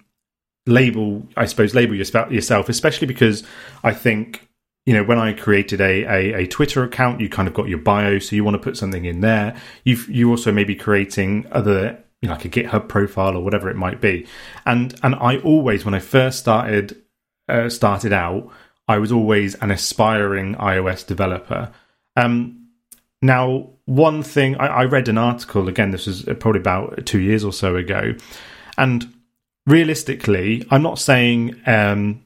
label, I suppose, label yourself, especially because I think you know when I created a, a, a Twitter account, you kind of got your bio, so you want to put something in there. you've you also may be creating other you know, like a GitHub profile or whatever it might be, and and I always when I first started uh, started out, I was always an aspiring iOS developer. Um, now, one thing I, I read an article again. This was probably about two years or so ago, and realistically, I'm not saying um,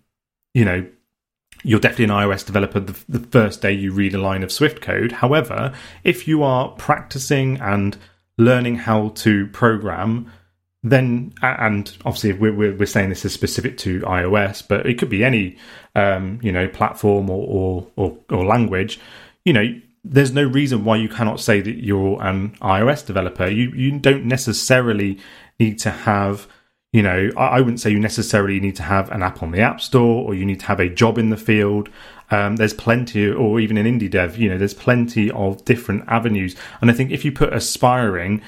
you know you're definitely an iOS developer the, the first day you read a line of Swift code. However, if you are practicing and learning how to program, then and obviously we're, we're, we're saying this is specific to iOS, but it could be any um, you know platform or, or or or language. You know, there's no reason why you cannot say that you're an iOS developer. You you don't necessarily need to have you know, I, wouldn't say you necessarily need to have an app on the App Store or you need to have a job in the field. Um, there's plenty, or even in indie dev, you know, there's plenty of different avenues. And I think if you put aspiring,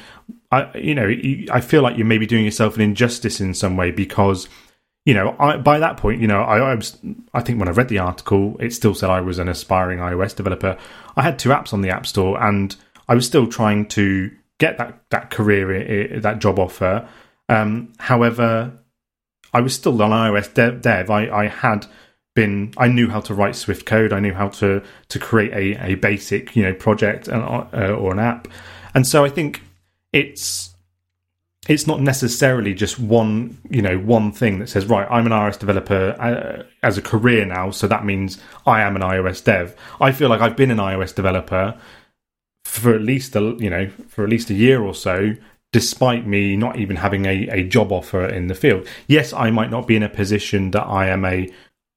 I, you know, I feel like you're maybe doing yourself an injustice in some way because, you know, I, by that point, you know, I, I was, I think when I read the article, it still said I was an aspiring iOS developer. I had two apps on the App Store, and I was still trying to get that that career, that job offer. Um, however, I was still an iOS dev. dev. I, I had been, I knew how to write Swift code. I knew how to to create a, a basic, you know, project and, uh, or an app. And so I think it's it's not necessarily just one, you know, one thing that says, right, I'm an iOS developer uh, as a career now, so that means I am an iOS dev. I feel like I've been an iOS developer for at least a, you know, for at least a year or so, despite me not even having a, a job offer in the field. Yes, I might not be in a position that I am a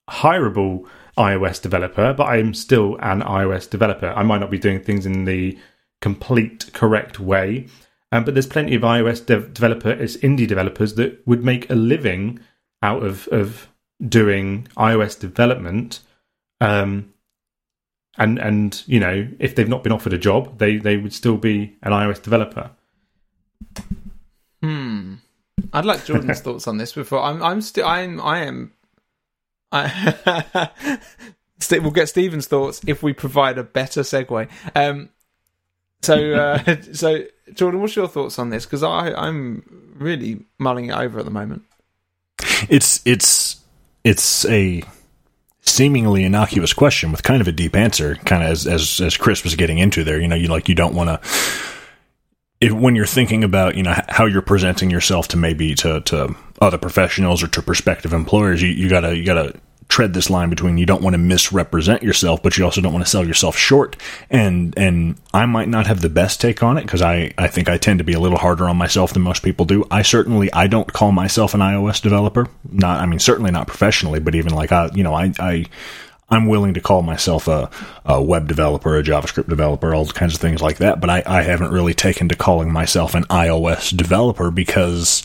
hireable iOS developer, but I am still an iOS developer. I might not be doing things in the complete correct way, um, but there's plenty of iOS dev- developers, indie developers that would make a living out of of doing iOS development. Um, and and you know, if they've not been offered a job, they they would still be an iOS developer. Hmm. I'd like Jordan's thoughts on this before. I'm. I'm still. I'm. I am. I. We'll get Stephen's thoughts if we provide a better segue. Um. So. Uh, so, Jordan, what's your thoughts on this? Because I. I'm really mulling it over at the moment. It's it's it's a seemingly innocuous question with kind of a deep answer, kind of as as as Chris was getting into there. You know, you like you don't want to if, when you're thinking about you know how you're presenting yourself to maybe to to other professionals or to prospective employers, you, you gotta you gotta tread this line between you don't want to misrepresent yourself, but you also don't want to sell yourself short. And and I might not have the best take on it because I I think I tend to be a little harder on myself than most people do. I certainly I don't call myself an iOS developer. Not I mean certainly not professionally, but even like I you know I I. I'm willing to call myself a, a web developer, a JavaScript developer, all kinds of things like that. But I, I haven't really taken to calling myself an iOS developer because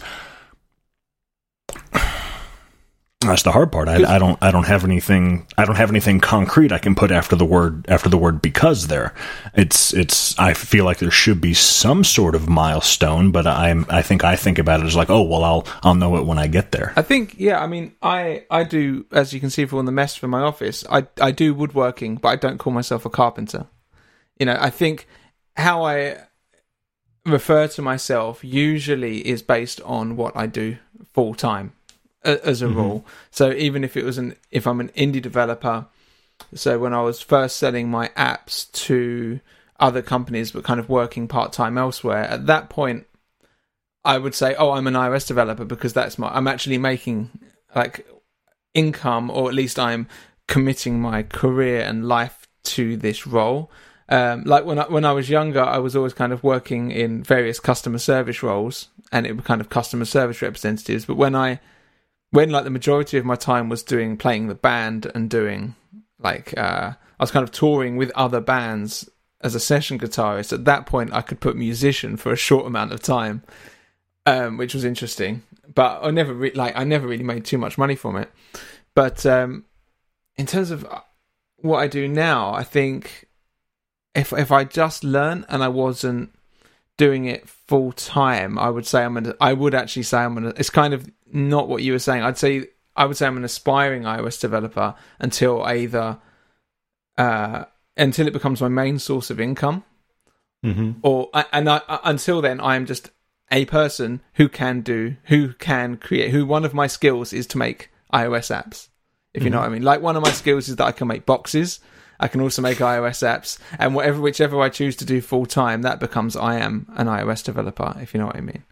that's the hard part. I, I, don't. I don't have anything. I don't have anything concrete I can put after the word after the word because. There, it's it's. I feel like there should be some sort of milestone, but I'm. I think I think about it as like, oh well, I'll I'll know it when I get there. I think yeah. I mean, I I do as you can see from the mess from my office. I I do woodworking, but I don't call myself a carpenter. You know, I think how I refer to myself usually is based on what I do full time as a mm-hmm. rule. So even if it was an if I'm an indie developer, so when I was first selling my apps to other companies but kind of working part time elsewhere, at that point I would say, "Oh, I'm an iOS developer because that's my I'm actually making like income or at least I'm committing my career and life to this role." Um, like when I, when I was younger, I was always kind of working in various customer service roles, and it was kind of customer service representatives. But when I when like the majority of my time was doing playing the band and doing like uh, I was kind of touring with other bands as a session guitarist. At that point, I could put musician for a short amount of time, um, which was interesting. But I never re- like I never really made too much money from it. But um, in terms of uh, what I do now, I think if if I just learn and I wasn't doing it full time, I would say I'm gonna. I would actually say I'm gonna. It's kind of not what you were saying. I'd say I would say I'm an aspiring iOS developer until either uh, until it becomes my main source of income, mm-hmm. or and I, until then I am just a person who can do who can create who one of my skills is to make iOS apps. If you mm-hmm. know what I mean, like one of my skills is that I can make boxes. I can also make iOS apps, and whatever whichever I choose to do full time, that becomes I am an iOS developer. If you know what I mean,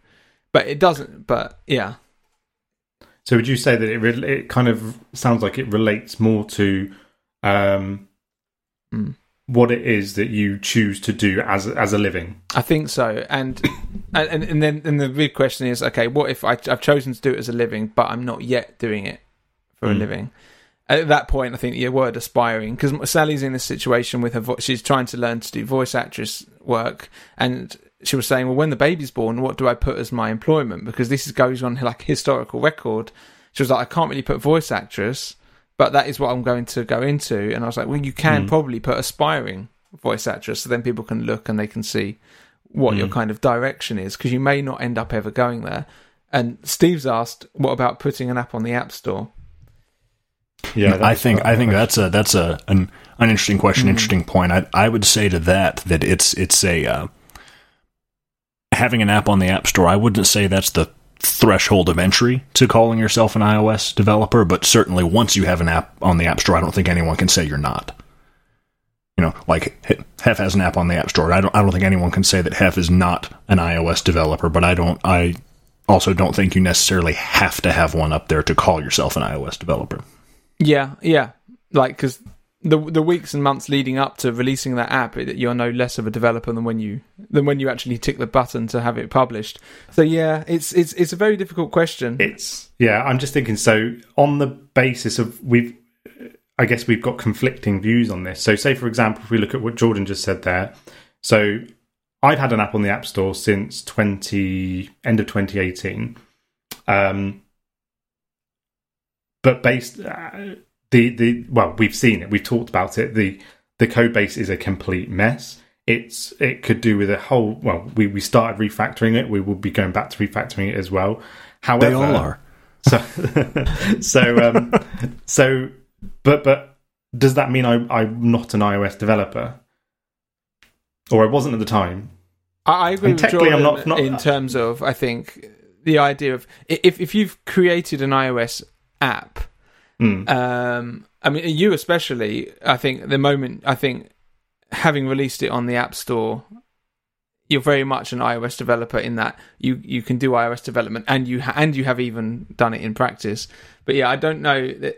but it doesn't. But yeah, so would you say that it re- it kind of sounds like it relates more to um, mm. what it is that you choose to do as as a living? I think so, and and and then and the big question is, okay, what if I, have chosen to do it as a living, but I'm not yet doing it for mm. a hmm. living? At that point, I think the word aspiring, because Sally's in this situation with her, vo- she's trying to learn to do voice actress work, and she was saying, well, when the baby's born, what do I put as my employment? Because this is, goes on like historical record. She was like, I can't really put voice actress, but that is what I'm going to go into. And I was like, well, you can mm. probably put aspiring voice actress, so then people can look and they can see what mm. your hmm. kind of direction is, because you may not end up ever going there. And Steve's asked, what about putting an app on the App Store? Yeah, I think I think that's a that's a an, an interesting question, mm. interesting point. I I would say to that that it's it's a uh, having an app on the App Store, I wouldn't say that's the threshold of entry to calling yourself an iOS developer, but certainly once you have an app on the App Store, I don't think anyone can say you're not. You know, like Hef has an app on the App Store. I don't. I don't think anyone can say that Hef is not an iOS developer. But I don't. I also don't think you necessarily have to have one up there to call yourself an iOS developer. Yeah, yeah. Like because the the weeks and months leading up to releasing that app, you're no less of a developer than when you than when you actually tick the button to have it published. So yeah, it's it's it's a very difficult question. It's yeah, I'm just thinking. So on the basis of we've, I guess we've got conflicting views on this. So say for example, if we look at what Jordan just said there, so I've had an app on the App Store since twenty end of 2018. Um, but based. Uh, the the well, we've seen it, we've talked about it. The the code base is a complete mess. It's it could do with a whole. Well, we we started refactoring it. We will be going back to refactoring it as well. However, they all are. So so um, so, but but does that mean I I'm not an iOS developer, or I wasn't at the time? I agree with Jordan I'm not, not, in terms of I think the idea of if if you've created an iOS app Mm. Um, I mean, you especially. I think the moment I think having released it on the App Store, you're very much an iOS developer in that you you can do iOS development and you ha- and you have even done it in practice. But yeah, I don't know that.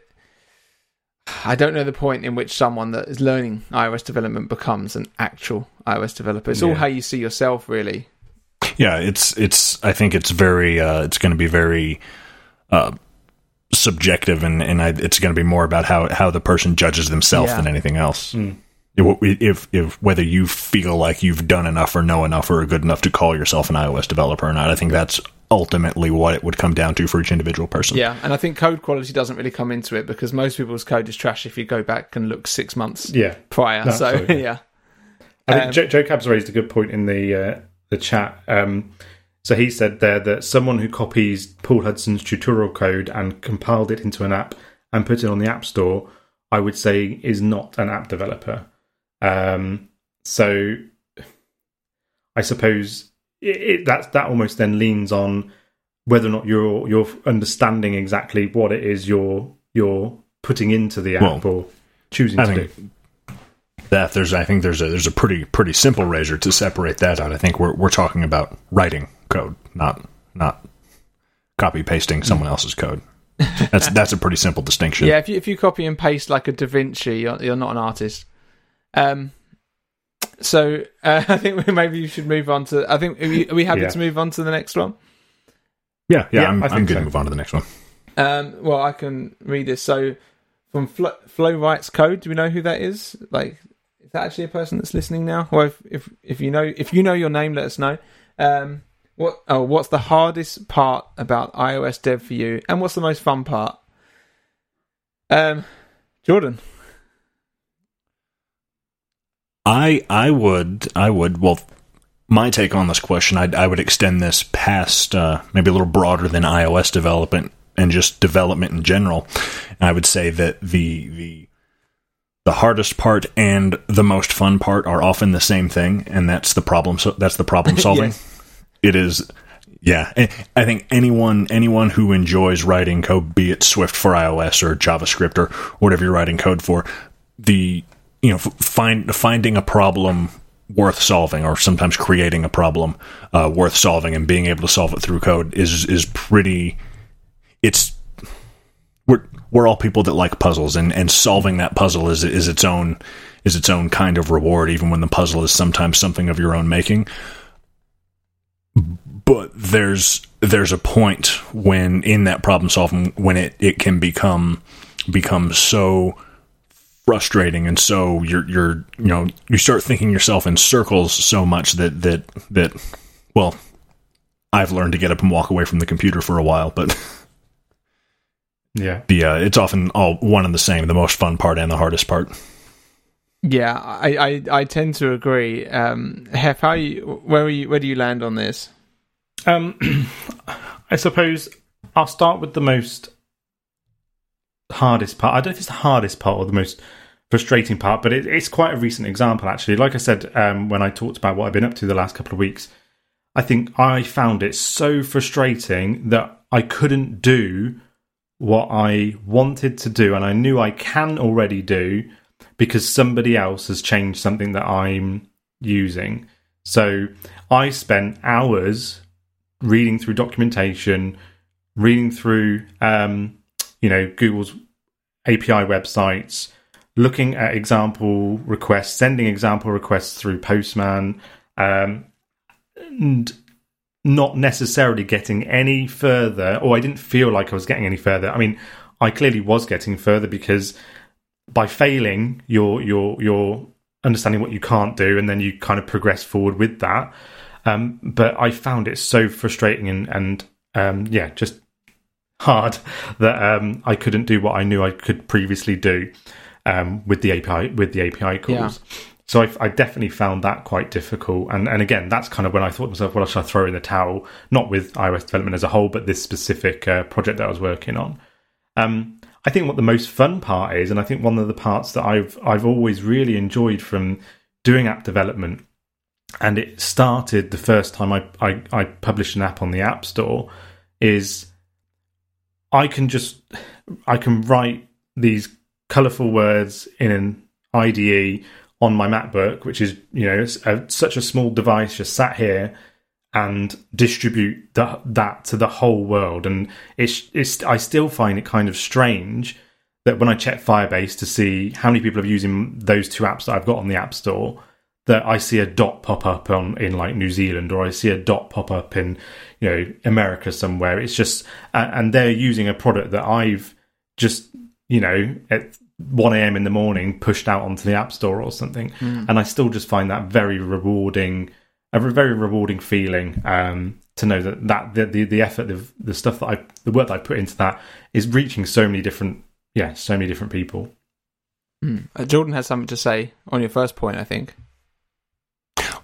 I don't know the point in which someone that is learning iOS development becomes an actual iOS developer. It's all how you see yourself, really. Yeah, it's it's. I think it's very. Uh, it's going to be very uh, subjective, and and I, it's going to be more about how how the person judges themselves Yeah. than anything else. If, if if whether you feel like you've done enough or know enough or are good enough to call yourself an iOS developer or not, I think that's ultimately what it would come down to for each individual person. Yeah, and I think code quality doesn't really come into it because most people's code is trash if you go back and look six months Yeah, prior. No, so absolutely. yeah, I think Um, Joe, Joe Cabs raised a good point in the uh, the chat. Um, so he said there that someone who copies Paul Hudson's tutorial code and compiled it into an app and put it on the App Store, I would say is not an app developer. Um, so I suppose it, it, that that almost then leans on whether or not you're you're understanding exactly what it is you're you're putting into the app or choosing I to think do. That there's I think there's a there's a pretty pretty simple razor to separate that out. I think we're we're talking about writing code, not not copy pasting someone else's code. That's that's a pretty simple distinction. yeah. If you if you copy and paste like a Da Vinci, you're, you're not an artist. Um. So uh, I think we- maybe you should move on to. I think are we, are we happy Yeah. to move on to the next one? yeah, yeah. Yeah, I'm, I I'm good so. to move on to the next one. Um, well, I can read this. So, from Flo, Flow Writes Code, do we know who that is? Like, is that actually a person that's listening now? Or if, if if you know if you know your name, let us know. Um, what oh, what's the hardest part about iOS dev for you, and what's the most fun part? Um, Jordan. I I would I would well my take on this question I I would extend this past uh, maybe a little broader than iOS development and just development in general. And I would say that the the the hardest part and the most fun part are often the same thing, and that's the problem. So that's the problem solving. Yes. It is. Yeah, I- think anyone anyone who enjoys writing code, be it Swift for iOS or JavaScript or whatever you're writing code for, the you know find finding a problem worth solving or sometimes creating a problem uh, worth solving and being able to solve it through code is is pretty. It's we're all people that like puzzles and, and solving that puzzle is is its own is its own kind of reward even when the puzzle is sometimes something of your own making. But there's there's a point when in that problem solving when it, it can become become so frustrating and so you're you're you know you start thinking yourself in circles so much that that that well I've learned to get up and walk away from the computer for a while but Yeah. the uh, it's often all one and the same the most fun part and the hardest part Yeah, I, I, I tend to agree. Um, Hef, how you where are you where do you land on this? Um, I suppose I'll start with the most hardest part. I don't know if it's the hardest part or the most frustrating part, but it, it's quite a recent example, actually. Like I said, um, when I talked about what I've been up to the last couple of weeks, I think I found it so frustrating that I couldn't do what I wanted to do, and I knew I can already do because somebody else has changed something that I'm using. So I spent hours reading through documentation, reading through, um, you know, Google's API websites, looking at example requests, sending example requests through Postman, um, and not necessarily getting any further, or I didn't feel like I was getting any further. I mean, I clearly was getting further because by failing, you're you're you're understanding what you can't do, and then you kind of progress forward with that. Um, but I found it so frustrating and and um, yeah, just hard that um, I couldn't do what I knew I could previously do um, with the API with the API calls. So I, I definitely found that quite difficult. And and again, that's kind of when I thought to myself, well, I should I throw in the towel? Not with iOS development as a whole, but this specific uh, project that I was working on. Um, I think what the most fun part is, and I think one of the parts that I've I've always really enjoyed from doing app development, and it started the first time I I, I published an app on the App Store, is I can just I can write these colorful words in an IDE on my MacBook, which is you know a, such a small device, just sat here and distribute the, that to the whole world. And it's, it's I still find it kind of strange that when I check Firebase to see how many people are using those two apps that I've got on the App Store, that I see a dot pop up on in like New Zealand or I see a dot pop up in you know America somewhere. It's just and they're using a product that I've just you know 1 a.m. in the morning pushed out onto the App Store or something, mm. and I still just find that very rewarding, a very rewarding feeling. Um, to know that that the the, the effort, the, the stuff that I, the work that I put into that is reaching so many different, yeah, so many different people. Mm. Uh, Jordan has something to say on your first point, I think.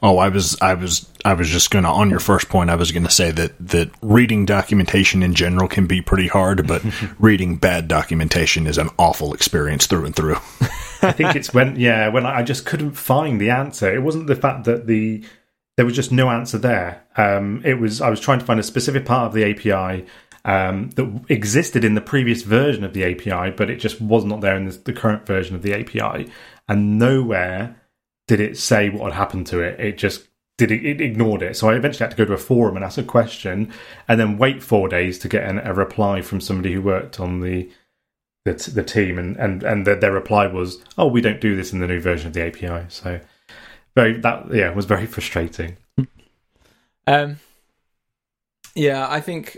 Oh, I was, I was, I was just gonna on your first point. I was gonna say that that reading documentation in general can be pretty hard, but reading bad documentation is an awful experience through and through. I think it's when, yeah, when I just couldn't find the answer. It wasn't the fact that the there was just no answer there. Um, it was I was trying to find a specific part of the API um, that existed in the previous version of the API, but it just was not there in the, the current version of the API, and nowhere did it say what had happened to it. It just did it, it, ignored it. So I eventually had to go to a forum and ask a question, and then wait four days to get an, a reply from somebody who worked on the the, the team, and and and the, their reply was, "Oh, we don't do this in the new version of the API." So very that yeah was very frustrating. Um, yeah, I think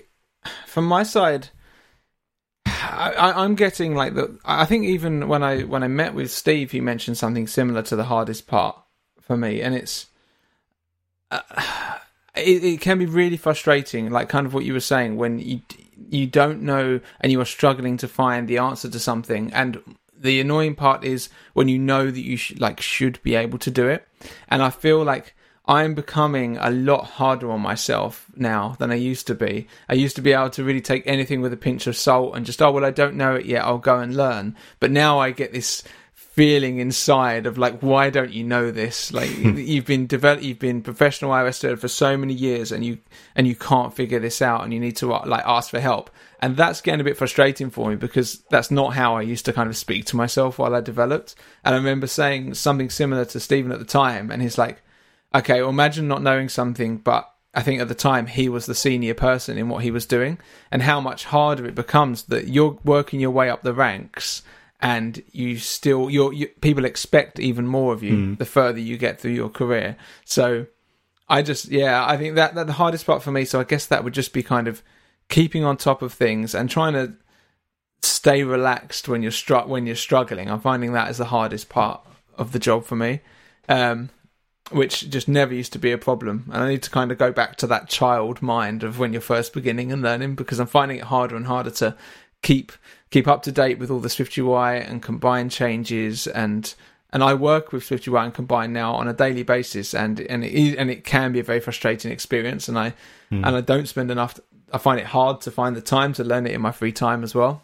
from my side, I, am getting like the. I think even when I when I met with Steve, he mentioned something similar to the hardest part for me, and it's. Uh, it, it can be really frustrating, like kind of what you were saying, when you you don't know and you are struggling to find the answer to something, and the annoying part is when you know that you sh- like should be able to do it, and I feel like I'm becoming a lot harder on myself now than I used to be. I used to be able to really take anything with a pinch of salt and just, oh, well, I don't know it yet. I'll go and learn. But now I get this feeling inside of like, why don't you know this? Like you've been develop, you've been professional iOS developer for so many years, and you and you can't figure this out, and you need to uh, like ask for help. And that's getting a bit frustrating for me because that's not how I used to kind of speak to myself while I developed. And I remember saying something similar to Stephen at the time, and he's like okay, well, imagine not knowing something, but I think at the time he was the senior person in what he was doing, and how much harder it becomes that you're working your way up the ranks, and you still you're, you, people expect even more of you mm. the further you get through your career. So, I just yeah, I think that that the hardest part for me. So I guess that would just be kind of keeping on top of things and trying to stay relaxed when you're str- when you're struggling. I'm finding that is the hardest part of the job for me. Um, which just never used to be a problem. And I need to kind of go back to that child mind of when you're first beginning and learning because I'm finding it harder and harder to keep keep up to date with all the SwiftUI and combine changes and and I work with SwiftUI and combine now on a daily basis and and it and it can be a very frustrating experience and I mm. and I don't spend enough I find it hard to find the time to learn it in my free time as well.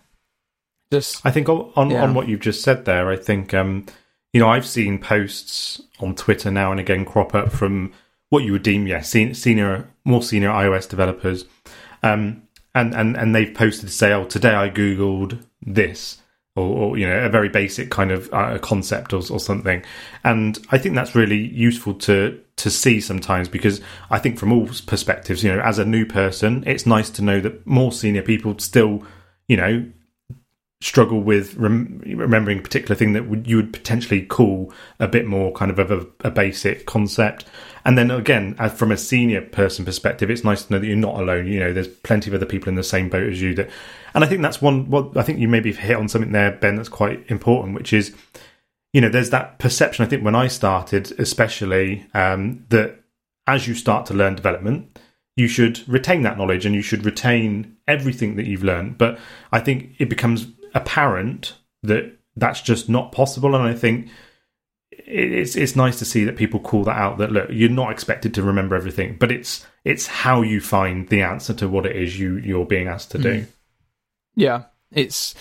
Just I think on on, yeah. on what you've just said there I think um you know, I've seen posts on Twitter now and again crop up from what you would deem, yeah, senior, more senior iOS developers, um, and and and they've posted say, "Oh, today I googled this," or, or you know, a very basic kind of uh, concept or, or something. And I think that's really useful to to see sometimes because I think from all perspectives, you know, as a new person, it's nice to know that more senior people still, you know, struggle with rem- remembering a particular thing that would, you would potentially call a bit more kind of a, a basic concept. And then again, from a senior person perspective, it's nice to know that you're not alone. You know, there's plenty of other people in the same boat as you. That, and I think that's one. What I think you maybe hit on something there, Ben. That's quite important, which is, you know, there's that perception. I think when I started, especially um, that as you start to learn development, you should retain that knowledge and you should retain everything that you've learned. But I think it becomes apparent that that's just not possible. And I think it's it's nice to see that people call that out. That look, you're not expected to remember everything, but it's it's how you find the answer to what it is you you're being asked to do. Mm. Yeah, it's.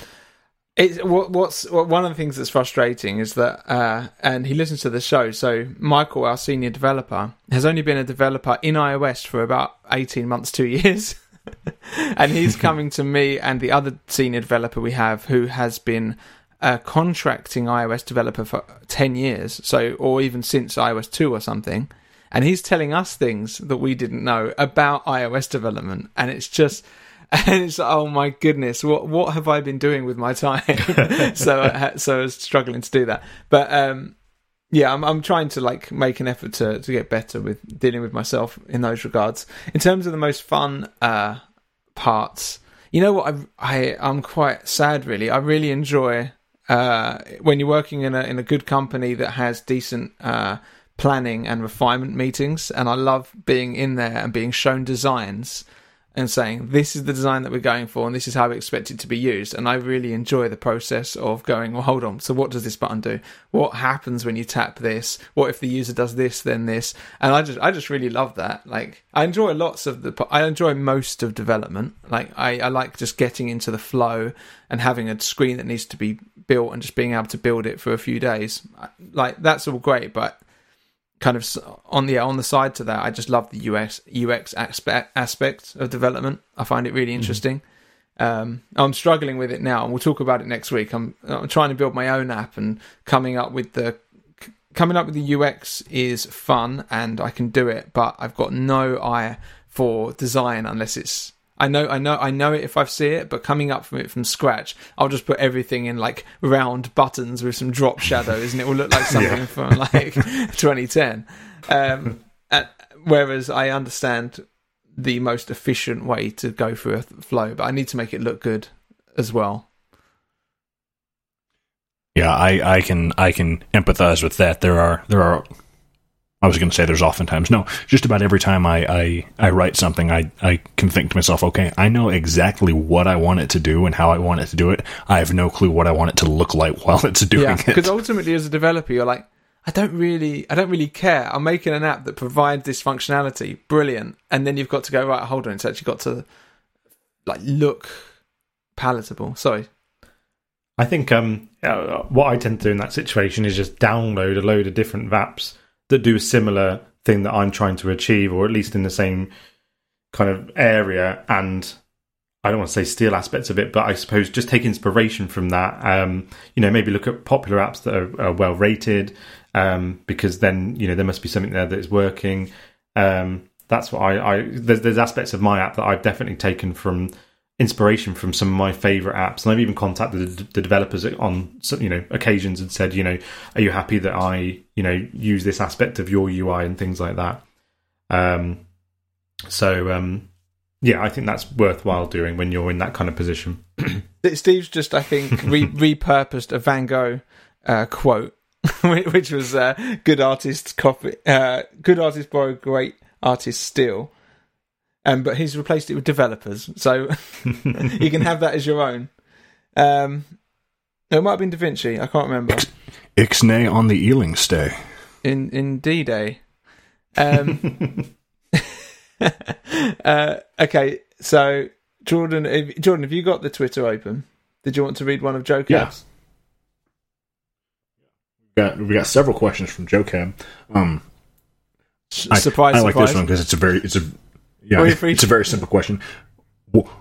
It's what, what's what, one of the things that's frustrating is that, uh, and he listens to the show. So Michael, our senior developer, has only been a developer in iOS for about eighteen months, two years. and he's coming to me and the other senior developer we have who has been a contracting iOS developer for 10 years, so or even since iOS 2 or something, and he's telling us things that we didn't know about iOS development, and it's just and it's oh my goodness, what what have I been doing with my time? so uh, so I was struggling to do that, but um, yeah, I'm I'm trying to like make an effort to to get better with dealing with myself in those regards. In terms of the most fun uh, parts, you know what I I I'm quite sad really. I really enjoy uh, when you're working in a in a good company that has decent uh, planning and refinement meetings, and I love being in there and being shown designs and saying this is the design that we're going for and this is how we expect it to be used. And i really enjoy the process of going well hold on. So what does this button do? What happens when you tap this? What if the user does this then this? And i just i just really love that. Like i enjoy lots of the i enjoy most of development. Like i, I like just getting into the flow and having a screen that needs to be built and just being able to build it for a few days. Like that's all great but kind of on the on the side to that, I just love the UX UX aspect aspect of development. I find it really mm-hmm. interesting. Mm-hmm. Um, I'm struggling with it now, and we'll talk about it next week. I'm, I'm trying to build my own app, and coming up with the coming up with the UX is fun, and I can do it. But I've got no eye for design unless it's I know, I know, I know it if I see it, but coming up from it from scratch, I'll just put everything in like round buttons with some drop shadows, and it will look like something yeah. from like 2010. Um, and, whereas I understand the most efficient way to go through a flow, but I need to make it look good as well. Yeah, I, I can I can empathize with that. There are there are I was going to say there's oftentimes. No, just about every time I, I, I write something, I, I can think to myself, okay, I know exactly what I want it to do and how I want it to do it. I have no clue what I want it to look like while it's doing yeah, it. Because ultimately, as a developer, you're like, I don't really, I don't really care. I'm making an app that provides this functionality, brilliant. And then you've got to go right. Hold on, it's actually got to like look palatable. Sorry. I think um, uh, what I tend to do in that situation is just download a load of different apps that do a similar thing that I'm trying to achieve, or at least in the same kind of area. And I don't want to say steal aspects of it, but I suppose just take inspiration from that. Um, you know, maybe look at popular apps that are, are well rated, um, because then you know there must be something there that is working. Um, that's what I, I there's, there's aspects of my app that I've definitely taken from inspiration from some of my favorite apps. And i've even contacted the developers on you know occasions and said you know are you happy that i you know use this aspect of your ui and things like that? Um so um yeah i think that's worthwhile doing when you're in that kind of position. Steve's just i think re- repurposed a van gogh uh, quote which was uh, good artists copy uh, good artists borrow great artists steal um, but he's replaced it with developers, so you can have that as your own. Um, it might have been Da Vinci. I can't remember. Ixnay on the Ealing stay. In indeed, eh? Um, uh, okay, so Jordan, if, Jordan, have you got the Twitter open? Did you want to read one of Joe Cab's? Yeah. We got we got several questions from Joe Cab. Um, I, surprise! I like surprise. this one because it's a very it's a yeah, it's a very simple question.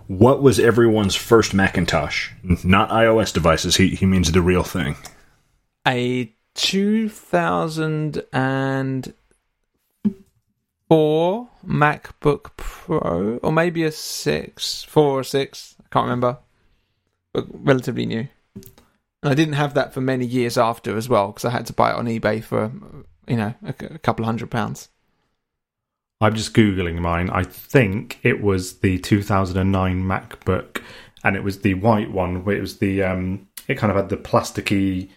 What was everyone's first Macintosh? Not iOS devices. He he means the real thing. A 2004 MacBook Pro, or maybe a six, four or six. I can't remember, but relatively new. And I didn't have that for many years after as well because I had to buy it on eBay for you know a, a couple of hundred pounds. I'm just googling mine. I think it was the 2009 MacBook, and it was the white one. Where it was the um, it kind of had the plasticky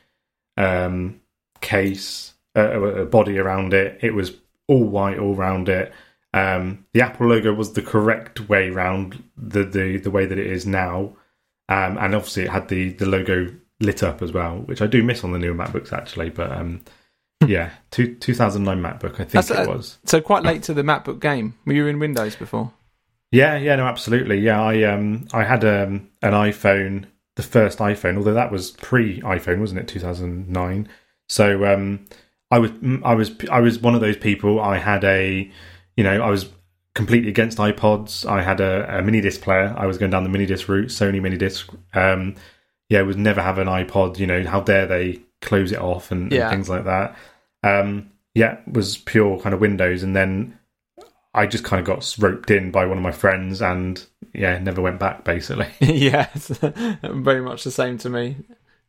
um, case, uh, a body around it. It was all white all around it. Um, the Apple logo was the correct way round the the, the way that it is now, um, and obviously it had the the logo lit up as well, which I do miss on the newer MacBooks actually. But um, yeah, two, 2009 MacBook, I think That's, it was. So quite late to the MacBook game. Were you in Windows before? Yeah, yeah, no, absolutely. Yeah, I um, I had um, an iPhone, the first iPhone, although that was pre iPhone, wasn't it? 2009. So um, I was, I was, I was one of those people. I had a, you know, I was completely against iPods. I had a, a mini disc player. I was going down the mini disc route, Sony mini disc. Um, yeah, I would never have an iPod. You know, how dare they close it off and, Yeah. and things like that. Um, yeah, was pure kind of Windows, and then I just kind of got roped in by one of my friends, and yeah, never went back basically. yes, very much the same to me.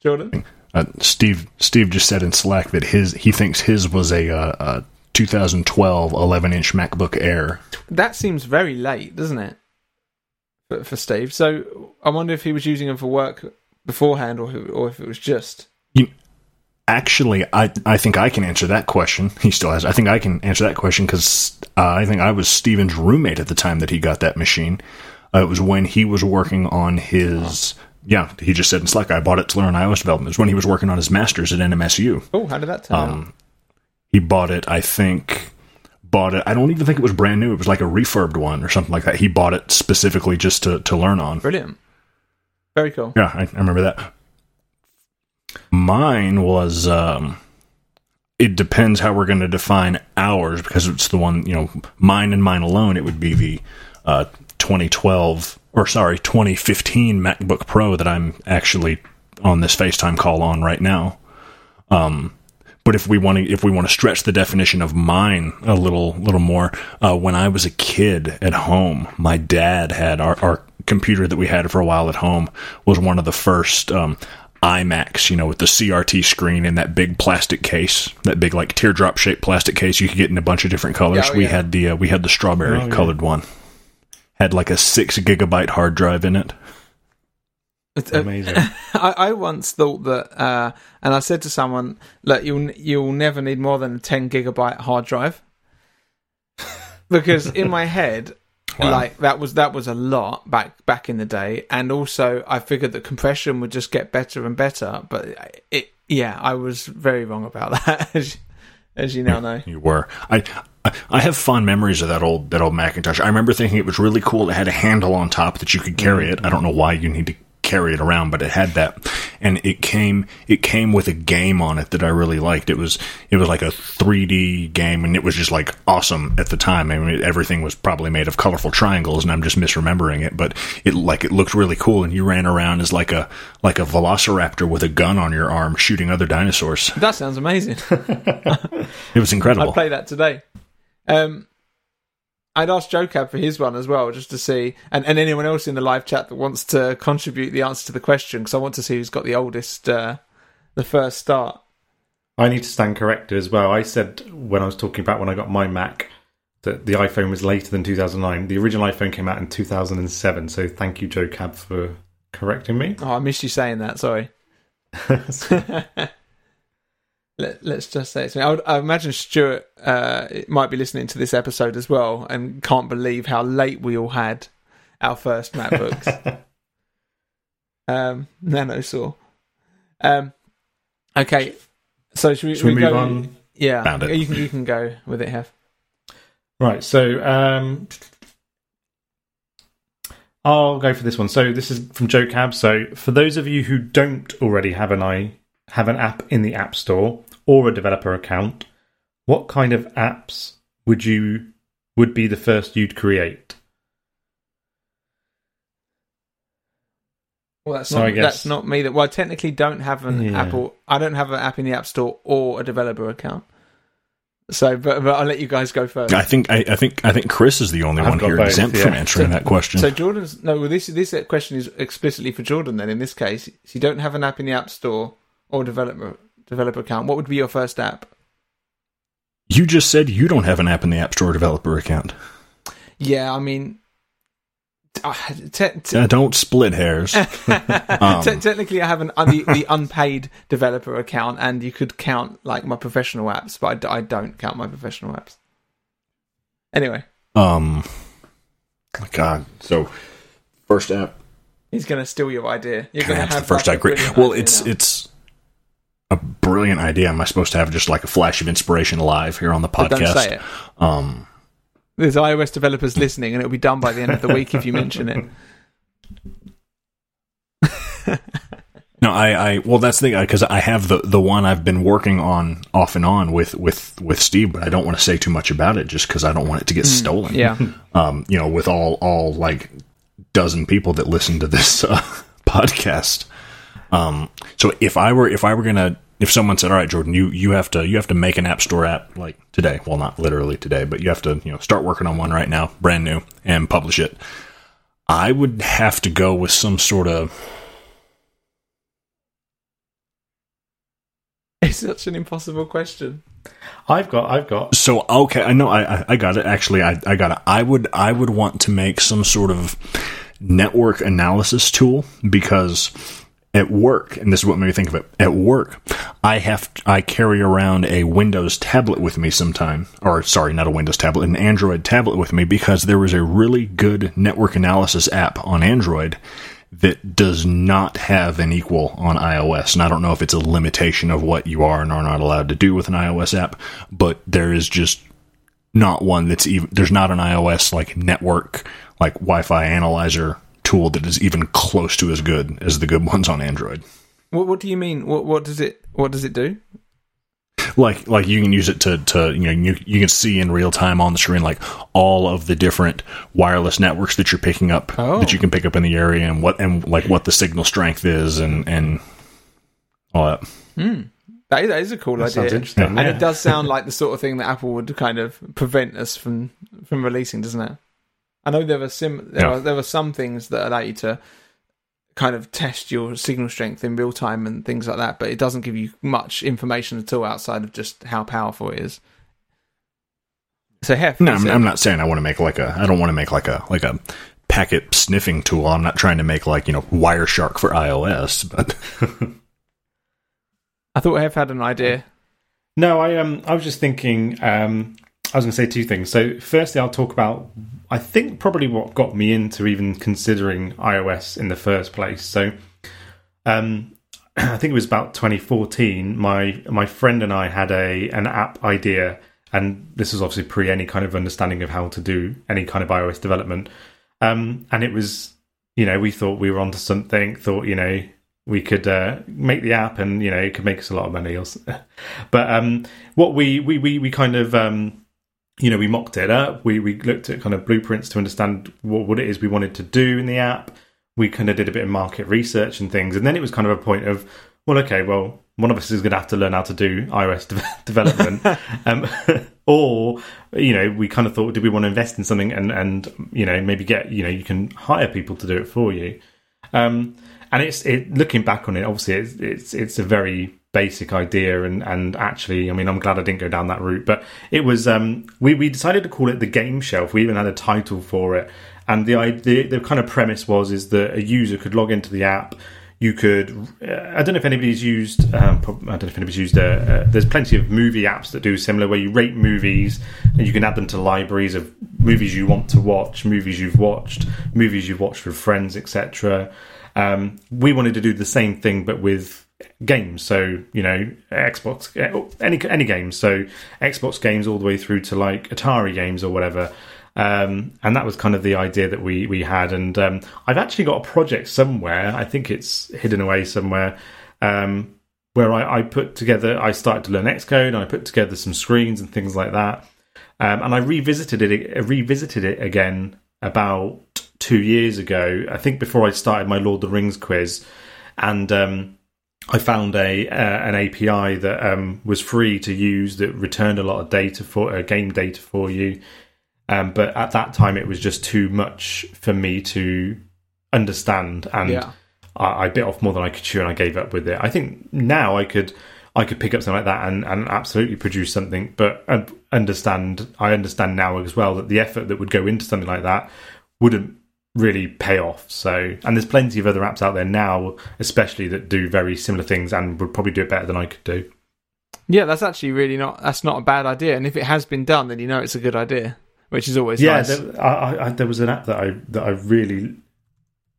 Jordan? Uh, Steve Steve just said in Slack that his he thinks his was a, uh, a 2012 11 inch MacBook Air. That seems very late, doesn't it? For, for Steve. So I wonder if he was using them for work beforehand or, or if it was just. Actually, I I think I can answer that question. He still has. I think I can answer that question because uh, I think I was Steven's roommate at the time that he got that machine. Uh, it was when he was working on his. Yeah, he just said in Slack, I bought it to learn iOS development. It was when he was working on his master's at NMSU. Oh, how did that turn out? Um, he bought it, I think, bought it. I don't even think it was brand new. It was like a refurbed one or something like that. He bought it specifically just to, to learn on. Brilliant. Very cool. Yeah, I, I remember that. Mine was. Um, it depends how we're going to define ours because it's the one you know mine and mine alone. It would be the uh, 2012 or sorry 2015 MacBook Pro that I'm actually on this FaceTime call on right now. Um, but if we want to if we want to stretch the definition of mine a little little more, uh, when I was a kid at home, my dad had our, our computer that we had for a while at home was one of the first um, iMacs, you know, with the CRT screen and that big plastic case, that big like teardrop shaped plastic case you could get in a bunch of different colors. Yeah, oh, we yeah. had the uh, we had the strawberry Oh, yeah. colored one. Had like a six gigabyte hard drive in it. It's, uh, Amazing. I, I once thought that, uh, and I said to someone, "Look, you'll you'll never need more than a ten gigabyte hard drive," because in my head, Wow. like that was that was a lot back back in the day, and also I figured that compression would just get better and better. But it, yeah, I was very wrong about that, as, as you now know. You were. I I- I have fond memories of that old that old Macintosh. I remember thinking it was really cool. It had a handle on top that you could carry mm. it. I don't know why you need to carry it around, but it had that, and it came it came with a game on it that I really liked. It was it was like a 3D game, and it was just like awesome at the time. I mean, everything was probably made of colorful triangles, and I'm just misremembering it, but it like it looked really cool, and you ran around as like a like a velociraptor with a gun on your arm shooting other dinosaurs. That sounds amazing. It was incredible. I'd play that today. Um, I'd ask JoCab for his one as well, just to see, and, and anyone else in the live chat that wants to contribute the answer to the question, because I want to see who's got the oldest, uh, the first start. I need to stand corrected as well. I said when I was talking about when I got my Mac that the iPhone was later than 2009. The original iPhone came out in 2007. So thank you, Joe Cab, for correcting me. Oh, I missed you saying that. Sorry. Let, let's just say it's me. I, would, I imagine Stewart uh, might be listening to this episode as well and can't believe how late we all had our first MacBooks. um, Nano Saw. Um, okay, so should we, Should we we move go? on? Yeah, Found it. you can you can go with it, Hef. Right, so um, I'll go for this one. So this is from Joe Cab. So for those of you who don't already have an i have an app in the App Store or a developer account, what kind of apps would you would be the first you'd create? Well, that's So not guess- that's not me. That well, I technically don't have an Yeah. Apple. I don't have an app in the App Store or a developer account. So, but but I'll let you guys go first. I think I, I think I think Chris is the only I've one here both, exempt yeah. from answering that question. So Jordan's no. Well, this this question is explicitly for Jordan. Then in this case, so you don't have an app in the App Store or developer developer account. What would be your first app? you just said you don't have an app in the App Store developer account. Yeah, I mean, uh, te- te- Uh, don't split hairs. Um, te- technically, I have an un- the, the unpaid developer account, and you could count like my professional apps, but I d- I, don't count my professional apps. Anyway, Um, God. So first app. he's going to steal your idea. You're going to answer have the first like, a I agree. Well, it's now. it's a brilliant idea. Am I supposed to have just like a flash of inspiration live here on the But podcast? don't say it. Um, There's iOS developers listening, and it'll be done by the end of the week if you mention it. No, I, I well, that's the thing because I have the the one I've been working on off and on with with with Steve, but I don't want to say too much about it just because I don't want it to get stolen. Yeah. Um, you know, with all all like dozen people that listen to this uh, podcast. Um, so if I were if I were gonna if someone said, "All right, Jordan, you you have to you have to make an App Store app like today," well, not literally today, but you have to you know start working on one right now, brand new, and publish it. I would have to go with some sort of It's such an impossible question. I've got, I've got. So okay, I know I I got it. Actually, I I got it. I would I would want to make some sort of network analysis tool because at work, and this is what made me think of it. At work, I have I carry around a Windows tablet with me sometime, or sorry, not a Windows tablet, an Android tablet with me because there was a really good network analysis app on Android that does not have an equal on iOS. And I don't know if it's a limitation of what you are and are not allowed to do with an iOS app, but there is just not one that's even there's not an iOS like network like Wi-Fi analyzer tool that is even close to as good as the good ones on Android. What What do you mean? What What does it What does it do? Like like you can use it to to you know you you can see in real time on the screen like all of the different wireless networks that you're picking up Oh. that you can pick up in the area and what and like what the signal strength is and and all that. Hmm. That is, that is a cool That sounds idea. interesting. And yeah. it does sound like the sort of thing that Apple would kind of prevent us from from releasing, doesn't it? I know there were sim there Yeah. are there were some things that allow you to kind of test your signal strength in real time and things like that, but it doesn't give you much information at all outside of just how powerful it is. So Hef, No, I'm, I'm not saying I want to make like a. I don't want to make like a like a packet sniffing tool. I'm not trying to make like you know Wireshark for iOS, but I thought Hef had an idea. No, I um, I was just thinking. Um, I was going to say two things. So, firstly, I'll talk about. I think probably what got me into even considering iOS in the first place. So, um, I think it was about 2014. My my friend and I had a an app idea, and this was obviously pre any kind of understanding of how to do any kind of iOS development. Um, and it was, you know, we thought we were onto something. Thought, you know, we could uh, make the app, and you know, it could make us a lot of money. Or but um, what we we we we kind of um, you know we mocked it up. We we looked at kind of blueprints to understand what what it is we wanted to do in the app. We kind of did a bit of market research and things, and then it was kind of a point of well, okay, well, one of us is going to have to learn how to do iOS de- development, um, or you know, we kind of thought, do we want to invest in something and and you know maybe get you know you can hire people to do it for you. Um, and it's it looking back on it, obviously it's it's it's a very basic idea and and actually I mean I'm glad I didn't go down that route but it was um we we decided to call it the game shelf. We even had a title for it. And the the kind of premise was is that a user could log into the app. You could uh, I don't know if anybody's used um, I don't know if anybody's used uh, uh, there's plenty of movie apps that do similar where you rate movies and you can add them to libraries of movies you want to watch movies you've watched movies you've watched with friends etc um, we wanted to do the same thing but with games. So you know xbox eh, any any games. So xbox games all the way through to like atari games or whatever. Um, and that was kind of the idea that we we had. And um, i've actually got a project somewhere. I think it's hidden away somewhere um, where I, I put together i started to learn xcode and i put together some screens and things like that. Um, and i revisited it revisited it again about two years ago i think before i started my lord of the rings quiz. And um, I found a uh, an API that um, was free to use that returned a lot of data for uh, game data for you. Um, but at that time, it was just too much for me to understand, and Yeah. I, I bit off more than I could chew, and I gave up with it. I think now I could I could pick up something like that and, and absolutely produce something, but uh, understand I understand now as well that the effort that would go into something like that wouldn't really pay off. So, and there's plenty of other apps out there now, especially that do very similar things and would probably do it better than I could do. Yeah, that's actually really not that's not a bad idea. And if it has been done, then you know it's a good idea, which is always yeah, nice. there, I, I, I- there was an app that I that I really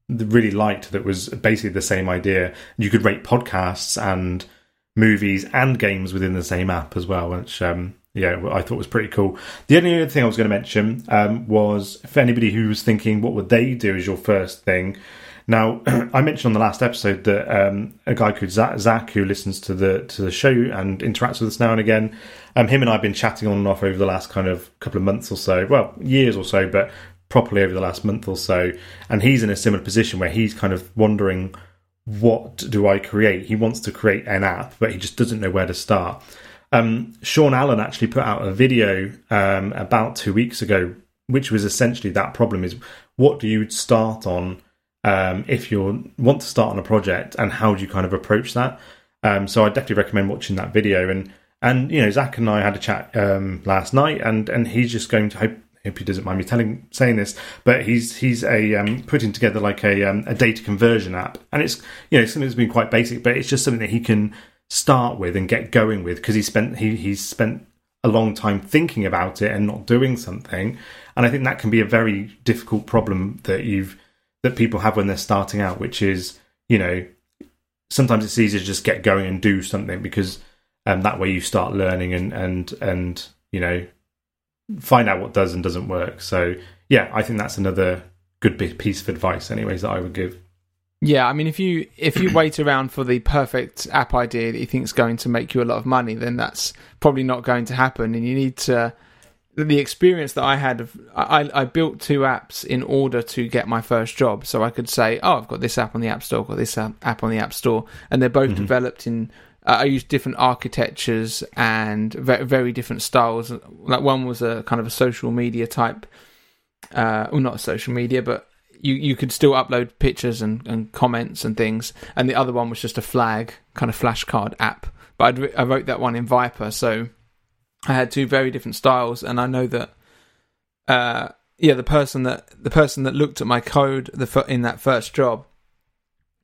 really liked that was basically the same idea. You could rate podcasts and movies and games within the same app as well, which um, yeah, I thought was pretty cool. The only other thing I was going to mention um, was for anybody who was thinking, what would they do as your first thing? Now, I mentioned on the last episode that um, a guy called Zach, who listens to the to the show and interacts with us now and again, um, him and I have been chatting on and off over the last kind of couple of months or so, well, years or so, but properly over the last month or so. And he's in a similar position where he's kind of wondering what do I create? He wants to create an app, but he just doesn't know where to start. Um, Sean Allen actually put out a video um, about two weeks ago, which was essentially that problem: is what do you start on um, if you want to start on a project, and how do you kind of approach that? Um, so I definitely recommend watching that video. And and you know, Zach and I had a chat um, last night, and and he's just going to hope hope he doesn't mind me telling saying this, but he's he's a um, putting together like a um, a data conversion app, and it's you know something that's been quite basic, but it's just something that he can start with and get going with because he spent he he's spent a long time thinking about it and not doing something, and I think that can be a very difficult problem that you've that people have when they're starting out, which is you know sometimes it's easier to just get going and do something because um, that way you start learning and and and you know find out what does and doesn't work. So yeah, I think that's another good piece of advice, anyways, that I would give. Yeah, I mean, if you if you wait around for the perfect app idea that you think is going to make you a lot of money, then that's probably not going to happen. And you need to. The experience that I had of I, I built two apps in order to get my first job, so I could say, "Oh, I've got this app on the App Store, I've got this app on the App Store," and they're both mm-hmm. developed in uh, I used different architectures and very, very different styles. Like one was a kind of a social media type, uh, well, not social media, but you, you could still upload pictures and, and comments and things. And the other one was just a flag kind of flashcard app. But I'd, I wrote that one in Viper, so I had two very different styles. And I know that, uh, yeah, the person that the person that looked at my code the in that first job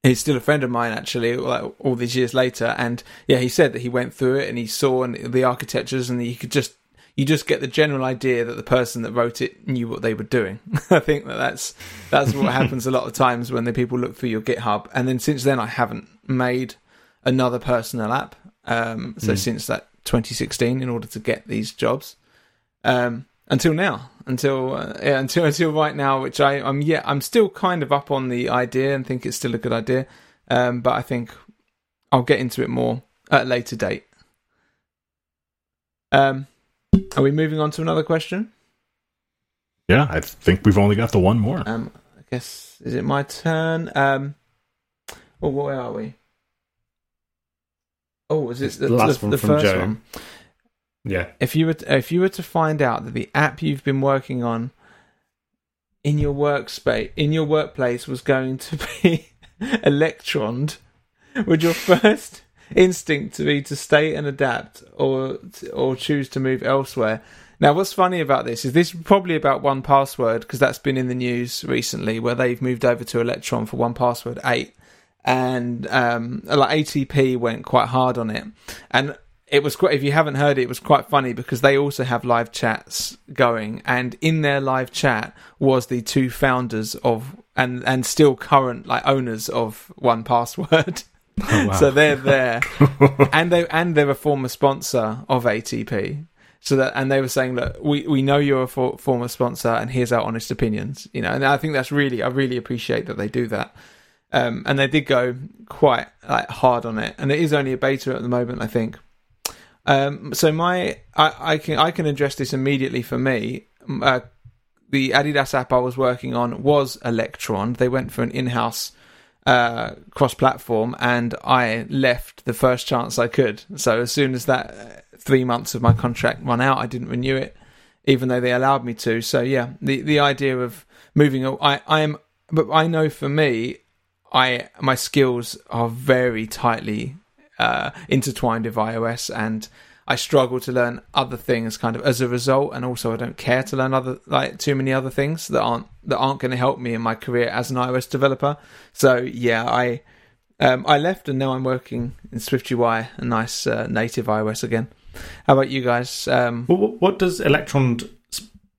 he's still a friend of mine actually like all these years later and yeah he said that he went through it and he saw and the architectures and he could just you just get the general idea that the person that wrote it knew what they were doing i think that that's that's what happens a lot of times when the people look through your github and then since then i haven't made another personal app um, so mm. since that 2016 in order to get these jobs um, until now, until uh, yeah, until until right now, which I I'm yeah I'm still kind of up on the idea and think it's still a good idea, um, but I think I'll get into it more at a later date. Um, are we moving on to another question? Yeah, I think we've only got the one more. Um, I guess is it my turn? Um, well, where are we? Oh, is it the, the last the, one the from first Joe. one? Yeah. If you were to, if you were to find out that the app you've been working on in your workspace in your workplace was going to be electroned, would your first instinct to be to stay and adapt, or or choose to move elsewhere? Now, what's funny about this is this is probably about 1Password because that's been in the news recently, where they've moved over to Electron for 1Password eight, and um, like ATP went quite hard on it, and it was quite if you haven't heard it, it was quite funny because they also have live chats going. And in their live chat was the two founders of and and still current like owners of 1Password oh, wow. so they're there and they and they're a former sponsor of atp so that and they were saying that we we know you're a for, former sponsor and here's our honest opinions you know and i think that's really i really appreciate that they do that um, and they did go quite like hard on it and it is only a beta at the moment i think um, so my, I, I, can I can address this immediately for me. Uh, the Adidas app I was working on was Electron. They went for an in-house uh, cross-platform, and I left the first chance I could. So as soon as that uh, three months of my contract run out, I didn't renew it, even though they allowed me to. So yeah, the the idea of moving, I I am, but I know for me, I my skills are very tightly uh, intertwined with iOS, and I struggle to learn other things kind of as a result. And also, I don't care to learn other like too many other things that aren't that aren't going to help me in my career as an iOS developer. So yeah, I um, I left, and now I'm working in SwiftUI, a nice uh, native iOS again. How about you guys? Um, what, what does Electron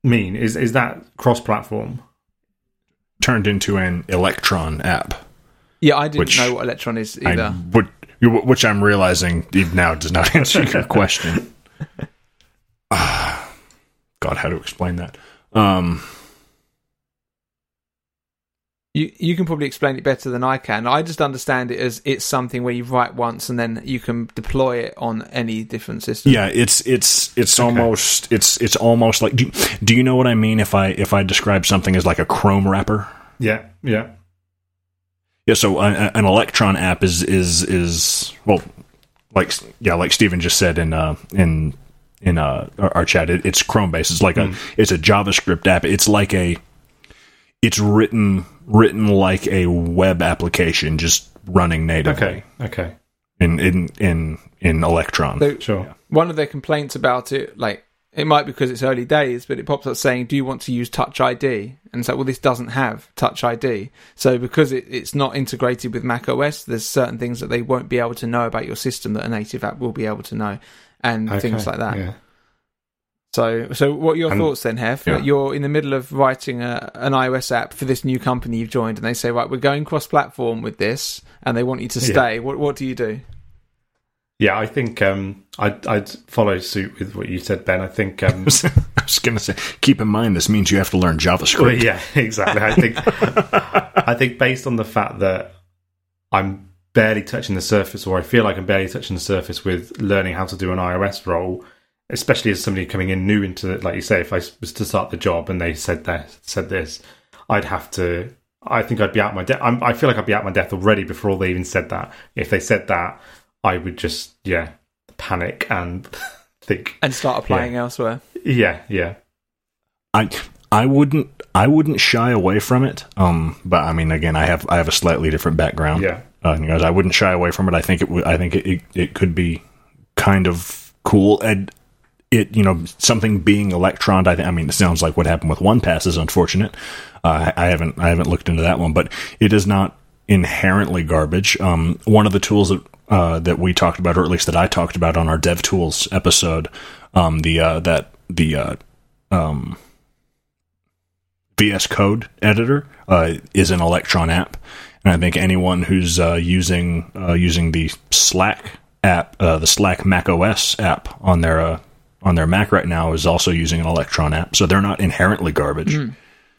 mean? Is is that cross-platform? Turned into an Electron app. Yeah, I didn't know what Electron is either. I would which I'm realizing now does not answer your question. God, how to explain that? Um, you you can probably explain it better than I can. I just understand it as it's something where you write once and then you can deploy it on any different system. Yeah, it's it's it's okay. almost it's it's almost like do, do you know what I mean if I if I describe something as like a Chrome wrapper? Yeah, yeah Yeah, so uh, an Electron app is is is well, like yeah, like Steven just said in uh, in in uh, our, our chat, it, it's Chrome based. It's like Mm. a it's a JavaScript app. It's like a it's written written like a web application, just running natively Okay. Okay. in in in in Electron. So Sure. one of their complaints about it, like it might be because it's early days, but it pops up saying, "Do you want to use Touch ID?" And it's like, well, this doesn't have Touch ID, so because it, it's not integrated with Mac OS, there's certain things that they won't be able to know about your system that a native app will be able to know, and things like that. Yeah. So, so what are your And- thoughts then, Hef? yeah. You're in the middle of writing a, an iOS app for this new company you've joined, and they say, right, we're going cross-platform with this, and they want you to Yeah. stay. What what do you do? Yeah, I think um, I'd, I'd follow suit with what you said, Ben. I think um, I was going to say, keep in mind this means you have to learn JavaScript. Well, yeah, exactly. I think I think based on the fact that I'm barely touching the surface, or I feel like I'm barely touching the surface with learning how to do an iOS role, especially as somebody coming in new into it, like you say, if I was to start the job and they said that said this, I'd have to. I think I'd be out my depth. I feel like I'd be out my depth already before they even said that. If they said that, I would just yeah panic and think And start applying elsewhere. yeah yeah I I wouldn't I wouldn't shy away from it. Um, but I mean, again, I have I have a slightly different background. yeah uh, you guys, I wouldn't shy away from it. I think it would. I think it, it it could be kind of cool. And it you know something being electroned. I, th- I mean, it sounds like what happened with one pass is unfortunate. Uh, I I haven't I haven't looked into that one, but it is not inherently garbage. Um, one of the tools that uh, that we talked about, or at least that I talked about on our Dev Tools episode, um, the uh, that the uh, um, VS Code editor uh, is an Electron app, and I think anyone who's uh, using uh, using the Slack app, the Slack Mac OS app on their on their Mac right now is also using an Electron app, so they're not inherently garbage.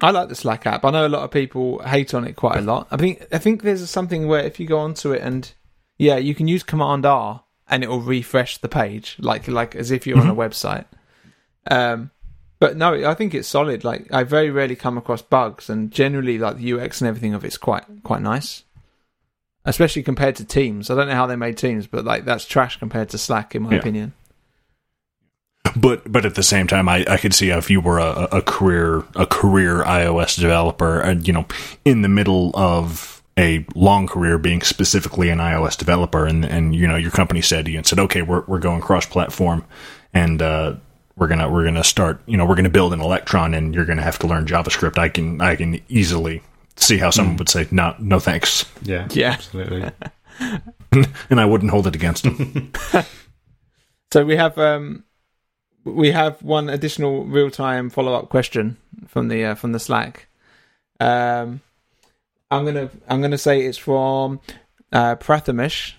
I like the Slack app. I know a lot of people hate on it quite a lot. I think I think there's something where if you go onto it and yeah, you can use Command R and it will refresh the page like like as if you're on a website. Um, but no, I think it's solid. Like I very rarely come across bugs, and generally like the UX and everything of it's quite quite nice. Especially compared to Teams. I don't know how they made Teams, but like that's trash compared to Slack in my Yeah. opinion. But but at the same time, I, I could see if you were a, a career a career iOS developer, and you know, in the middle of a long career being specifically an iOS developer, and and you know your company said to you and said, okay, we're we're going cross platform, and uh, we're gonna we're gonna start, you know, we're gonna build an Electron, and you're gonna have to learn JavaScript. I can I can easily see how someone would say, no, no thanks, yeah Yeah. absolutely and I wouldn't hold it against them. So we have um, we have one additional real time follow up question from the uh, from the Slack. Um, I'm gonna I'm gonna say it's from uh, Prathamish.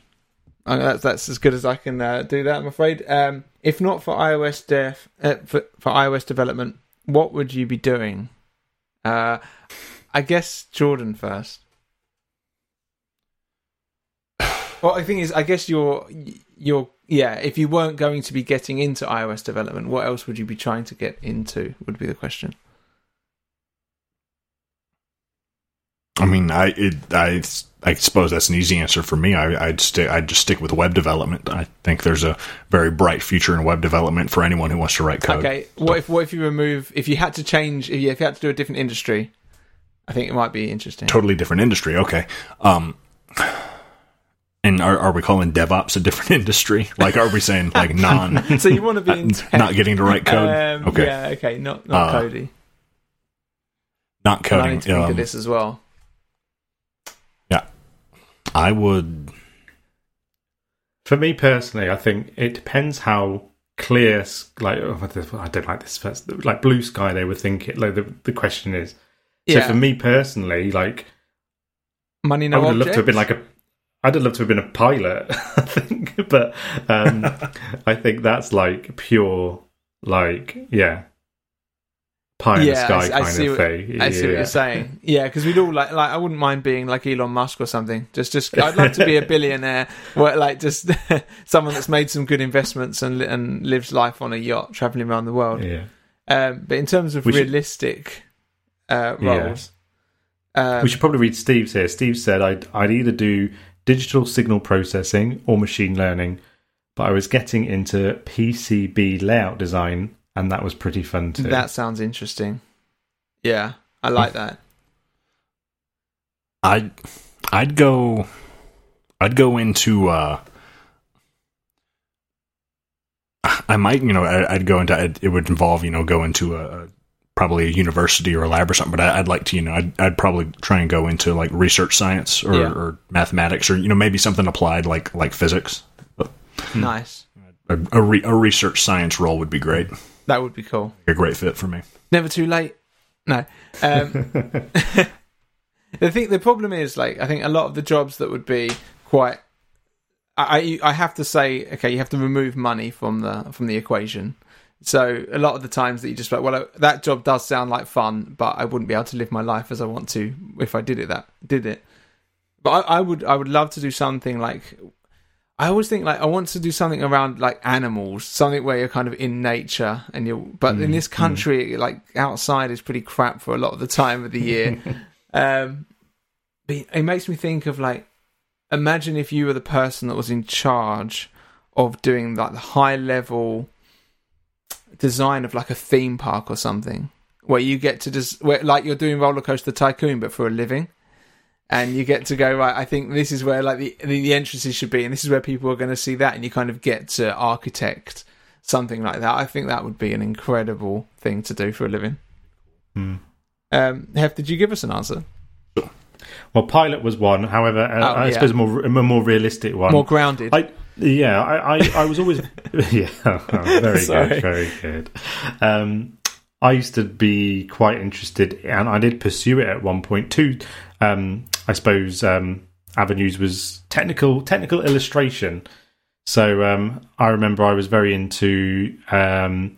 Uh, that's that's as good as I can uh, do that. I'm afraid. Um, if not for iOS dev uh, for for iOS development, what would you be doing? Uh, I guess Jordan first. Well, the thing is, I guess you're you're yeah. If you weren't going to be getting into iOS development, what else would you be trying to get into? Would be the question. I mean, I it, I I suppose that's an easy answer for me. I, I'd stick. I'd just stick with web development. I think there's a very bright future in web development for anyone who wants to write code. Okay, what if what if you remove if you had to change if you, if you had to do a different industry? I think it might be interesting. Totally different industry. Okay. Um, and are are we calling DevOps a different industry? Like, are we saying like non so you want to be in tech. not getting to write code? Um, okay, Yeah. Okay. Not not Uh, Cody. not And I coding. need to think Um, of this as well. Yeah, I would. For me personally, I think it depends how clear, like oh, I don't like this first, like blue sky. They would think it. Like the the question is. So Yeah. for me personally, like Money I would have object. loved to have been like a. I'd have loved to have been a pilot. I think, but um, I think that's like pure, like yeah, pie in Yeah, the sky I see- I kind see of what- thing. I see what you're saying. Yeah, because we'd all like, like I wouldn't mind being like Elon Musk or something. Just, just I'd love to be a billionaire, where like just someone that's made some good investments and and lives life on a yacht, traveling around the world. Yeah. Um, but in terms of We should- realistic uh, Yeah. roles, Um, we should probably read Steve's here. Steve said I'd I'd either do digital signal processing or machine learning, but I was getting into PCB layout design, and that was pretty fun too. that sounds interesting. Yeah, I like that. I'd I'd go I'd go into uh I might you know I- I'd go into it would involve you know go into a, a probably a university or a lab or something but I, I'd like to you know I'd, I'd probably try and go into like research science or, Yeah. or mathematics or you know maybe something applied like like physics Nice. a, a, re, a research science role would be great That would be cool. a great fit for me Never too late. No. Um, the thing, the problem is, like, I think a lot of the jobs that would be quite. I, I I have to say, okay, you have to remove money from the from the equation. So a lot of the times that you just like, well, that job does sound like fun, but I wouldn't be able to live my life as I want to if I did it. That did it. But I, I would I would love to do something like I always think like I want to do something around like animals, something where you're kind of in nature and you're. But in this country, like outside is pretty crap for a lot of the time of the year. um, but it makes me think of like, imagine if you were the person that was in charge of doing like the high level design of like a theme park or something, where you get to just where like you're doing roller coaster tycoon but for a living and you get to go right. I think this is where like the the, the entrances should be, and this is where people are going to see that, and you kind of get to architect something like that. I think that would be an incredible thing to do for a living. Hmm. Um, Hef, did you give us an answer? Well, pilot was one. However, uh, Oh, I yeah. suppose a more a more realistic one. More grounded. I yeah, I, I, I was always yeah, very Sorry. good, very good. Um, I used to be quite interested, and I did pursue it at one point. Two, um, I suppose, um, avenues was technical technical illustration. So um, I remember I was very into um,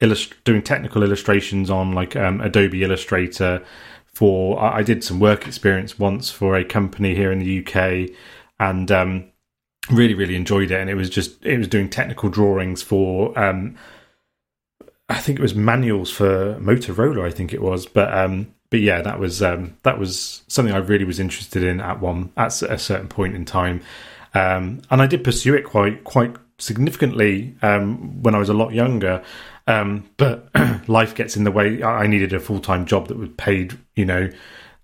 illust- doing technical illustrations on like um, Adobe Illustrator. For I I did some work experience once for a company here in the UK, and um, really really enjoyed it. And it was just it was doing technical drawings for um, I think it was manuals for Motorola. I think it was, but um, but yeah, that was um, that was something I really was interested in at one at a certain point in time, um, and I did pursue it quite quite significantly um, when I was a lot younger. Um, but life gets in the way. I I needed a full time job that was paid, you know,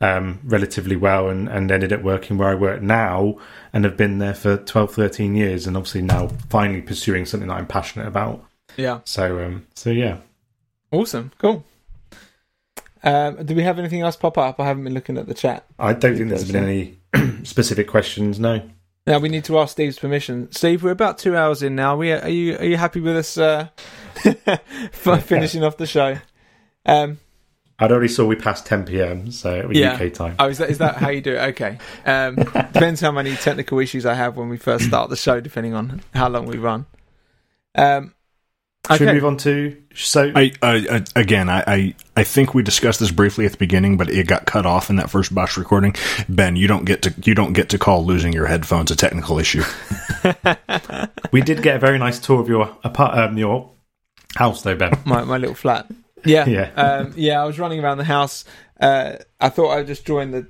um, relatively well, and, and ended up working where I work now, and have been there for 12, 13 years, and obviously now finally pursuing something that I'm passionate about. yeah. So, um, so yeah. Awesome. Cool. Um, do we have anything else pop up? I haven't been looking at the chat. I don't think there's been any specific questions. No. Now we need to ask Steve's permission. Steve, we're about two hours in now. We are you are you happy with us uh, for finishing off the show? Um, I already saw we passed 10 p.m. So with Yeah. UK time. oh, is that is that how you do it? Okay. Um, depends how many technical issues I have when we first start the show, depending on how long we run. Um, Should we move on to so? I, I, I again, I, I, I think we discussed this briefly at the beginning, but it got cut off in that first Bosch recording. Ben, you don't get to you don't get to call losing your headphones a technical issue. we did get a very nice tour of your apart, um, your house, though, Ben. my my little flat. Yeah, Yeah. um, yeah. I was running around the house. Uh, I thought I'd just join the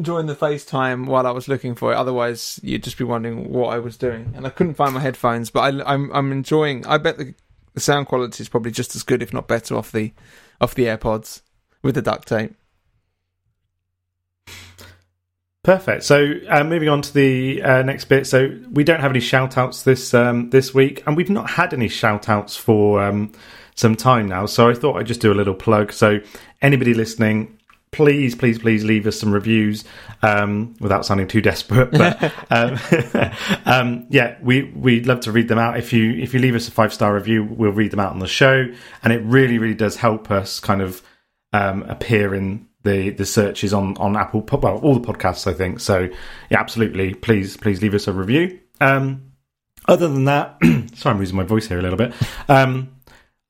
join the FaceTime while I was looking for it. Otherwise, you'd just be wondering what I was doing, and I couldn't find my headphones. But I, I'm I'm enjoying. I bet the, the sound quality is probably just as good, if not better, off the off the AirPods with the duct tape. Perfect. So, uh, moving on to the uh, next bit. So, we don't have any shout outs this um, this week, and we've not had any shout outs for um, some time now. So, I thought I'd just do a little plug. So, anybody listening, please, please, please leave us some reviews um, without sounding too desperate. But um, um, yeah, we we'd love to read them out. If you if you leave us a five star review, we'll read them out on the show, and it really really does help us kind of um, appear in the the searches on on Apple well all the podcasts I think so yeah absolutely please please leave us a review um other than that sorry I'm losing my voice here a little bit um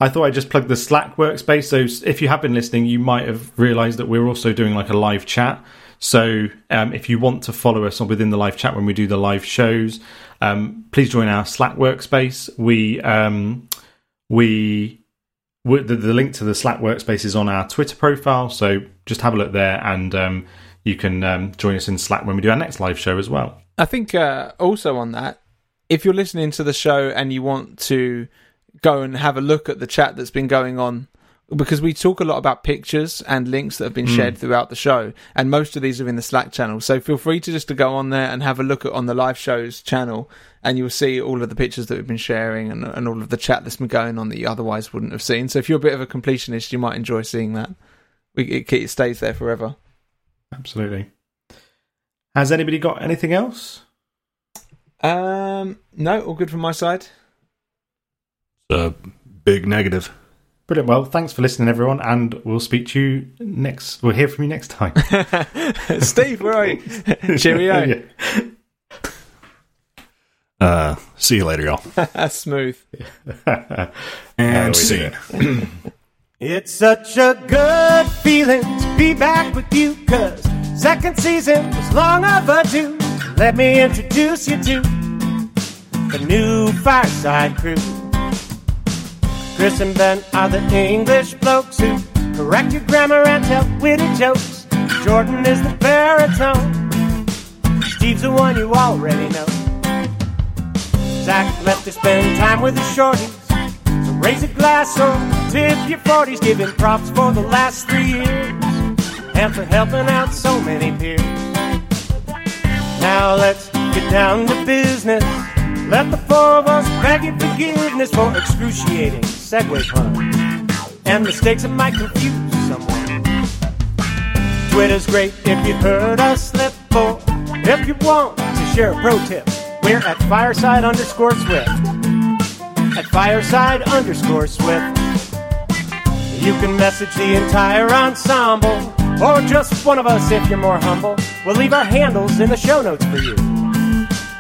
I thought I'd just plug the Slack workspace. So if you have been listening you might have realized that we're also doing like a live chat. So um, if you want to follow us within the live chat when we do the live shows um, please join our Slack workspace. We um, we we- the, the link to the Slack workspace is on our Twitter profile, so just have a look there, and um, you can um, join us in Slack when we do our next live show as well. I think uh, also on that, if you're listening to the show and you want to go and have a look at the chat that's been going on, because we talk a lot about pictures and links that have been shared throughout the show, and most of these are in the Slack channel. So feel free to just to go on there and have a look at on the live shows channel, and you'll see all of the pictures that we've been sharing and, and all of the chat that's been going on that you otherwise wouldn't have seen. So if you're a bit of a completionist, you might enjoy seeing that. We, it, it stays there forever. Absolutely. Has anybody got anything else? Um, no, all good from my side. A big negative. Brilliant. Well, thanks for listening, everyone, and we'll speak to you next. We'll hear from you next time. Steve, where are you? Cheerio. Yeah. Uh, see you later, y'all. Smooth. And we do scene. it. It's such a good feeling to be back with you, cause second season was long overdue. Let me introduce you to the new Fireside crew. Chris and Ben are the English blokes who correct your grammar and tell witty jokes. Jordan is the baritone. Steve's the one you already know. Zach left to spend time with the shorties. So raise a glass or tip your 40s, giving props for the last three years and for helping out so many peers. Now let's get down to business. Let the four of us beg your forgiveness for excruciating segue puns and mistakes that might confuse someone. Twitter's great if you've heard us slip, or if you want to share a pro tip, we're at fireside underscore swift at fireside underscore swift. You can message the entire ensemble, or just one of us if you're more humble. We'll leave our handles in the show notes for you,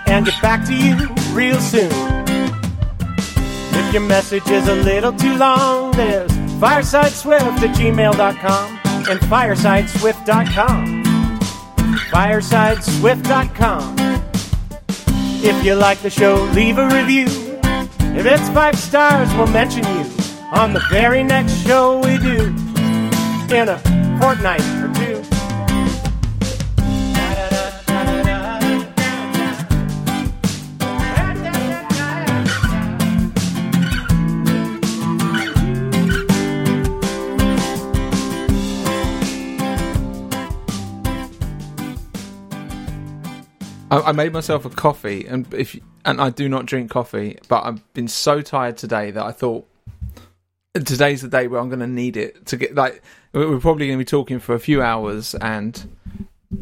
and get back to you real soon. If your message is a little too long, there's firesideswift at gmail.com and firesideswift.com. Firesideswift.com. If you like the show, leave a review. If it's five stars, we'll mention you on the very next show we do in a fortnight I, I made myself a coffee, and if and I do not drink coffee, but I've been so tired today that I thought today's the day where I'm going to need it to get like we're probably going to be talking for a few hours and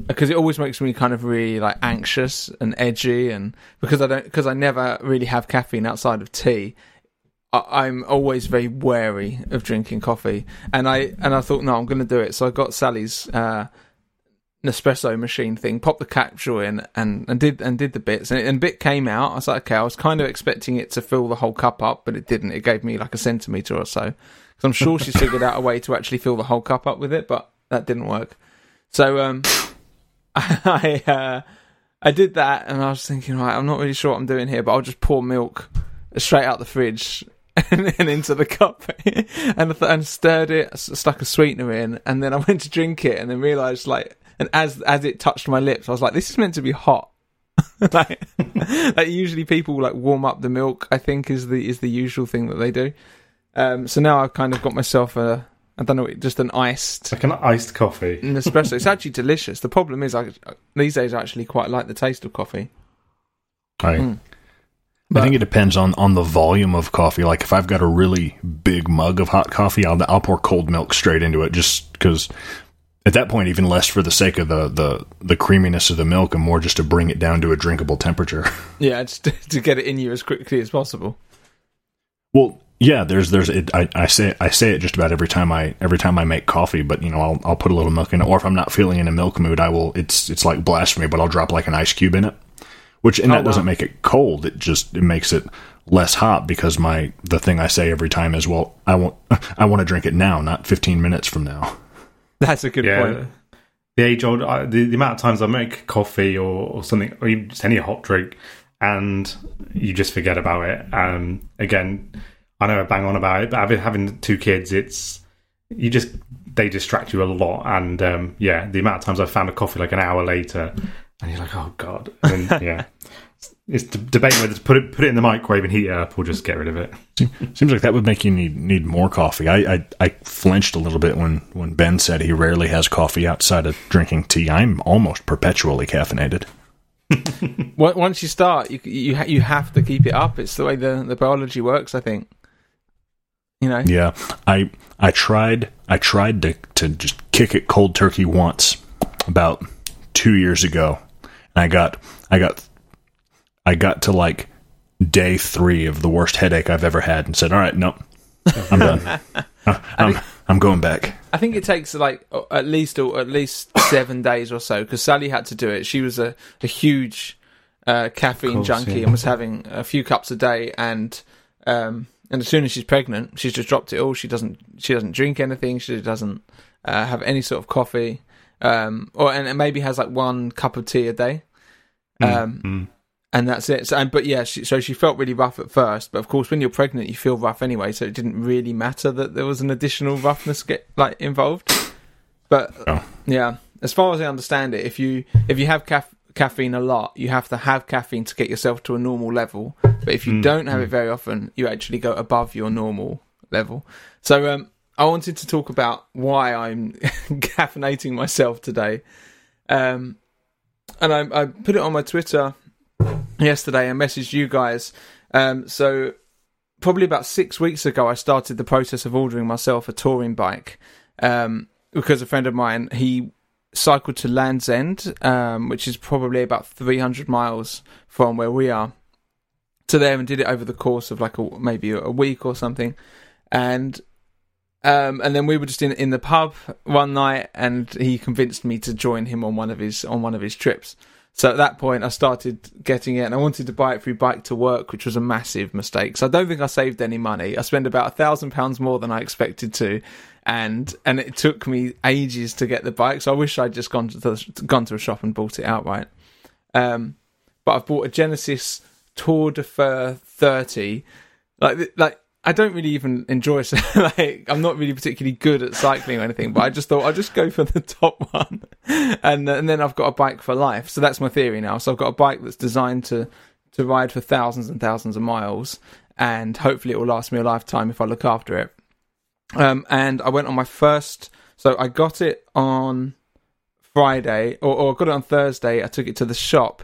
because it always makes me kind of really like anxious and edgy and because I don't because I never really have caffeine outside of tea. I, I'm always very wary of drinking coffee and I and I thought no I'm going to do it. So I got Sally's uh Nespresso machine thing, popped the capsule in, and, and did and did the bits, and, and a bit came out. I was like, okay, I was kind of expecting it to fill the whole cup up, but it didn't. It gave me like a centimeter or so. Because I'm sure she's figured out a way to actually fill the whole cup up with it, but that didn't work. So um, I uh, I did that, and I was thinking, right, I'm not really sure what I'm doing here, but I'll just pour milk straight out the fridge and, and into the cup and and stirred it, stuck a sweetener in, and then I went to drink it, and then realised like, and as as it touched my lips, I was like, this is meant to be hot. like, like usually people like warm up the milk. I think is the is the usual thing that they do. Um, so now I've kind of got myself a I don't know, just an iced Like an iced coffee. an espresso. It's actually delicious. The problem is, I these days I actually quite like the taste of coffee. I, Mm. I think it depends on, on the volume of coffee. Like if I've got a really big mug of hot coffee, I'll, I'll pour cold milk straight into it just because at that point, even less for the sake of the, the, the creaminess of the milk and more just to bring it down to a drinkable temperature. Yeah, just to, get it in you as quickly as possible. Well, yeah, there's there's it, I, I say I say it just about every time I every time I make coffee, but you know I'll I'll put a little milk in it, or if I'm not feeling in a milk mood, I will. It's it's like blasphemy, but I'll drop like an ice cube in it, which and Oh, that doesn't make it cold. It just it makes it less hot because my the thing I say every time is, well, I want I want to drink it now, not 15 minutes from now. That's a good Yeah. point. The age old, uh, the, the amount of times I make coffee or, or something, or even just any hot drink, and you just forget about it. Um, again, I know I bang on about it, but having, having two kids, it's you just they distract you a lot. And um, yeah, the amount of times I found a coffee like an hour later, and you're like, oh god, and yeah. It's d- debating whether to put it put it in the microwave and heat it up or just get rid of it. Seems like that would make you need need more coffee. I, I I flinched a little bit when when Ben said he rarely has coffee outside of drinking tea. I'm almost perpetually caffeinated. Once you start, you you ha- you have to keep it up. It's the way the the biology works. I think. You know. Yeah, I I tried I tried to to just kick it cold turkey once about two years ago, and I got I got I got to like day three of the worst headache I've ever had, and said, "All right, nope, I'm done. I'm I'm going back." I think it takes like uh, at least or at least seven days or so because Sally had to do it. She was a, a huge uh, caffeine course, junkie yeah. and was having a few cups a day. And um, and as soon as she's pregnant, she's just dropped it all. She doesn't she doesn't drink anything. She doesn't uh, have any sort of coffee. Um, or and it maybe has like one cup of tea a day. Um, Mm. And that's it. So, and, but yeah, she, so she felt really rough at first. But of course, when you're pregnant, you feel rough anyway. So it didn't really matter that there was an additional roughness get like involved. But Oh. yeah, as far as I understand it, if you if you have caf- caffeine a lot, you have to have caffeine to get yourself to a normal level. But if you Mm, don't have it very often, you actually go above your normal level. So um, I wanted to talk about why I'm caffeinating myself today. Um, and I, I put it on my Twitter yesterday and messaged you guys. Um, so probably about six weeks ago, I started the process of ordering myself a touring bike um, because a friend of mine he cycled to Land's End, um, which is probably about 300 miles from where we are, to there and did it over the course of like a, maybe a week or something, and. Um, and then we were just in in the pub one night, and he convinced me to join him on one of his on one of his trips. So at that point, I started getting it, and I wanted to buy it through Bike to Work, which was a massive mistake. So I don't think I saved any money. I spent about a thousand pounds more than I expected to, and and it took me ages to get the bike. So I wish I'd just gone to the, gone to a shop and bought it outright. Um, but I've bought a Genesis Tour de Fer 30. Like like I don't really even enjoy like I'm not really particularly good at cycling or anything, but I just thought I'll just go for the top one, and and then I've got a bike for life. So that's my theory now. So I've got a bike that's designed to to ride for thousands and thousands of miles, and hopefully it will last me a lifetime if I look after it. Um, and I went on my first. So I got it on Friday, or, or got it on Thursday. I took it to the shop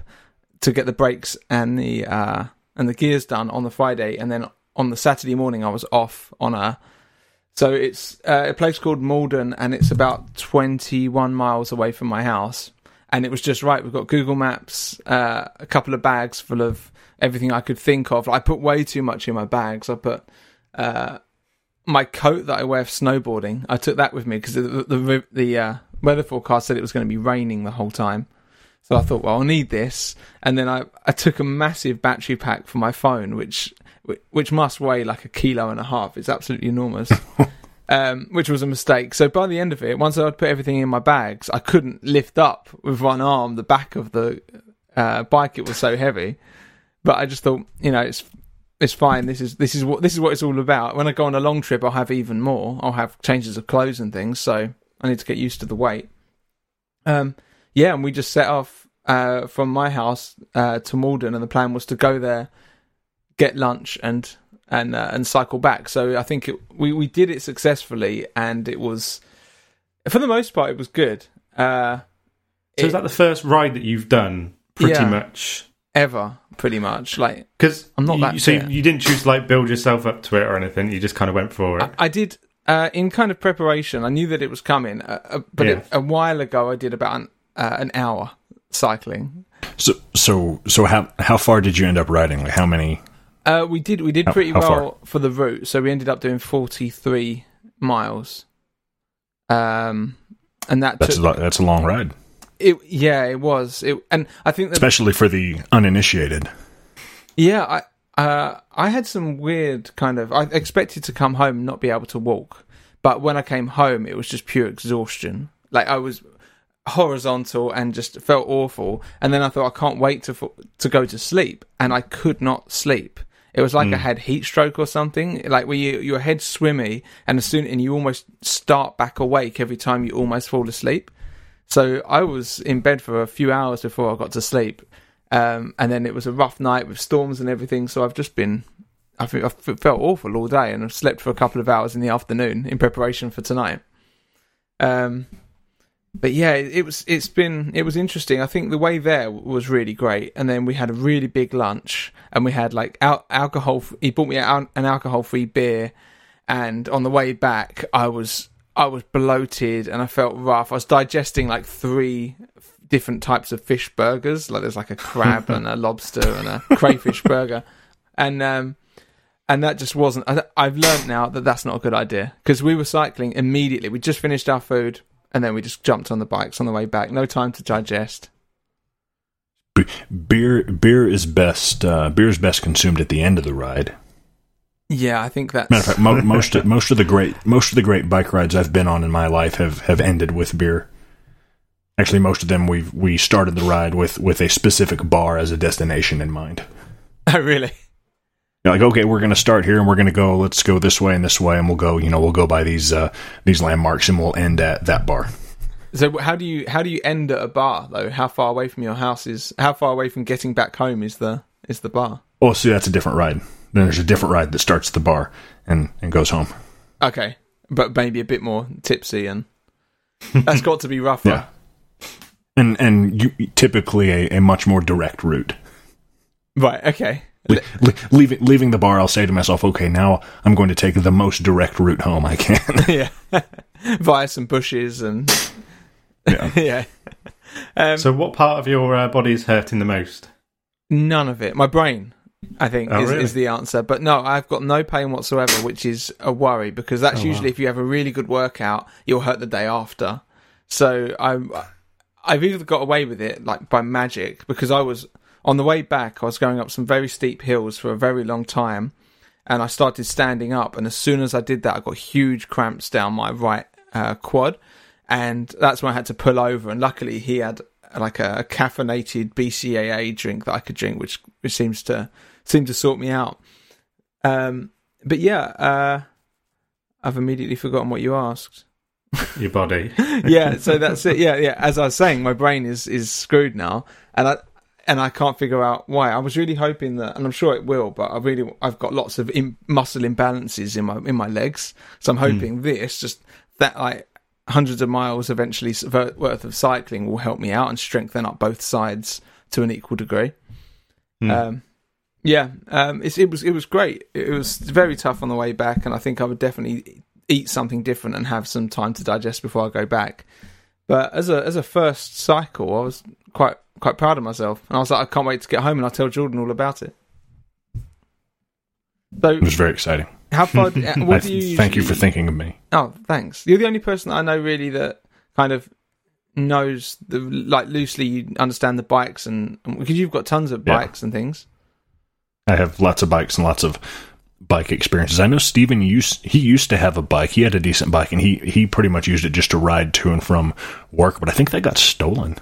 to get the brakes and the uh, and the gears done on the Friday, and then on the Saturday morning I was off on a. So it's uh, a place called Maldon, and it's about twenty-one miles away from my house. And it was just right. We've got Google Maps, uh, a couple of bags full of everything I could think of. I put way too much in my bags. I put uh, my coat that I wear for snowboarding. I took that with me because the the, the uh, weather forecast said it was going to be raining the whole time. So I thought, well, I'll need this. And then I, I took a massive battery pack for my phone, which which must weigh like a kilo and a half. It's absolutely enormous. um, which was a mistake. So by the end of it, once I'd put everything in my bags, I couldn't lift up with one arm the back of the uh, bike. It was so heavy. But I just thought, you know, it's it's fine. This is this is what this is what it's all about. When I go on a long trip, I'll have even more. I'll have changes of clothes and things. So I need to get used to the weight. Um, yeah, and we just set off uh, from my house uh, to Maldon, and the plan was to go there, get lunch, and and uh, and cycle back. So I think it, we we did it successfully, and it was for the most part it was good. Uh, So is that the first ride that you've done? Pretty Yeah. much. ever pretty much like Because I'm not you, that So fit. you didn't choose to like build yourself up to it or anything. You just kind of went for it. I, I did uh, in kind of preparation. I knew that it was coming, uh, uh, but Yeah. it, a while ago I did about an, uh, an hour cycling. So so so how how far did you end up riding? Like how many? Uh, we did we did How- pretty how far? well for the route, so we ended up doing forty three miles. Um, and that That's a, took, lo- that's a long ride, it. Yeah, it was. It, and I think that especially for the uninitiated. Yeah, I uh, I had some weird kind of. I expected to come home and not be able to walk, but when I came home, it was just pure exhaustion. Like I was horizontal and just felt awful. And then I thought I can't wait to f- to go to sleep, and I could not sleep. It was like I had heat stroke or something. Like where you, your head's swimmy, and as soon and you almost start back awake every time you almost fall asleep. So I was in bed for a few hours before I got to sleep, um, and then it was a rough night with storms and everything. So I've just been, I think I've felt awful all day, and I've slept for a couple of hours in the afternoon in preparation for tonight. Um, but yeah, it, was. It's been. It was interesting. I think the way there was really great, and then we had a really big lunch, and we had like al- alcohol. He bought me an alcohol-free beer, and on the way back, I was I was bloated and I felt rough. I was digesting like three different types of fish burgers. Like there's like a crab and a lobster and a crayfish burger, and um, and that just wasn't. I, I've learned now that that's not a good idea because we were cycling immediately. We just finished our food and then we just jumped on the bikes on the way back. No time to digest. Beer beer is best uh, beer is best consumed at the end of the ride. Yeah, I think that's Matter of fact, mo- most of, most of the great most of the great bike rides I've been on in my life have, have ended with beer. Actually, most of them we we started the ride with with a specific bar as a destination in mind. oh really. You're like, okay, we're going to start here and we're going to go. Let's go this way and this way, and we'll go. You know, we'll go by these uh, these landmarks and we'll end at that bar. So how do you how do you end at a bar though? How far away from your house is how far away from getting back home is the is the bar? Oh, see, that's a different ride. Then there's a different ride that starts at the bar and and goes home. Okay, but maybe a bit more tipsy and that's got to be rougher. Yeah. And and you, typically a, a much more direct route. Right. Okay. Le- le- leaving leaving the bar, I'll say to myself, okay, now I'm going to take the most direct route home I can. yeah. Via some bushes and yeah. yeah. Um, So, what part of your uh, body is hurting the most? None of it. My brain, I think, Oh, is, really? is the answer. But no, I've got no pain whatsoever, which is a worry because that's Oh, usually if you have a really good workout, you'll hurt the day after. So I'm, I've either got away with it like by magic because I was on the way back. I was going up some very steep hills for a very long time, and I started standing up. And as soon as I did that, I got huge cramps down my right uh, quad, and that's when I had to pull over. And luckily, he had like a, a caffeinated BCAA drink that I could drink, which which seems to seem to sort me out. Um, but yeah, uh, I've immediately forgotten what you asked. Your body. yeah, so that's it. Yeah, yeah. As I was saying, my brain is is screwed now, and I and I can't figure out why. I was really hoping that, and I'm sure it will, but I really I've got lots of muscle imbalances in my in my legs, so I'm hoping this just that like hundreds of miles eventually worth of cycling will help me out and strengthen up both sides to an equal degree. Um, yeah, um, it's, it was it was great. It was very tough on the way back, and I think I would definitely eat something different and have some time to digest before I go back. But as a as a first cycle, I was quite quite proud of myself, and I was like, I can't wait to get home and I'll tell Jordan all about it. So, It was very exciting. how far? uh, What do you? thank you for thinking of me. Oh, thanks. You're the only person I know really that kind of knows the like loosely you understand the bikes and because you've got tons of Yeah. bikes and things. I have lots of bikes and lots of bike experiences. I know Steven used he used to have a bike. He had a decent bike and he he pretty much used it just to ride to and from work, but I think that got stolen.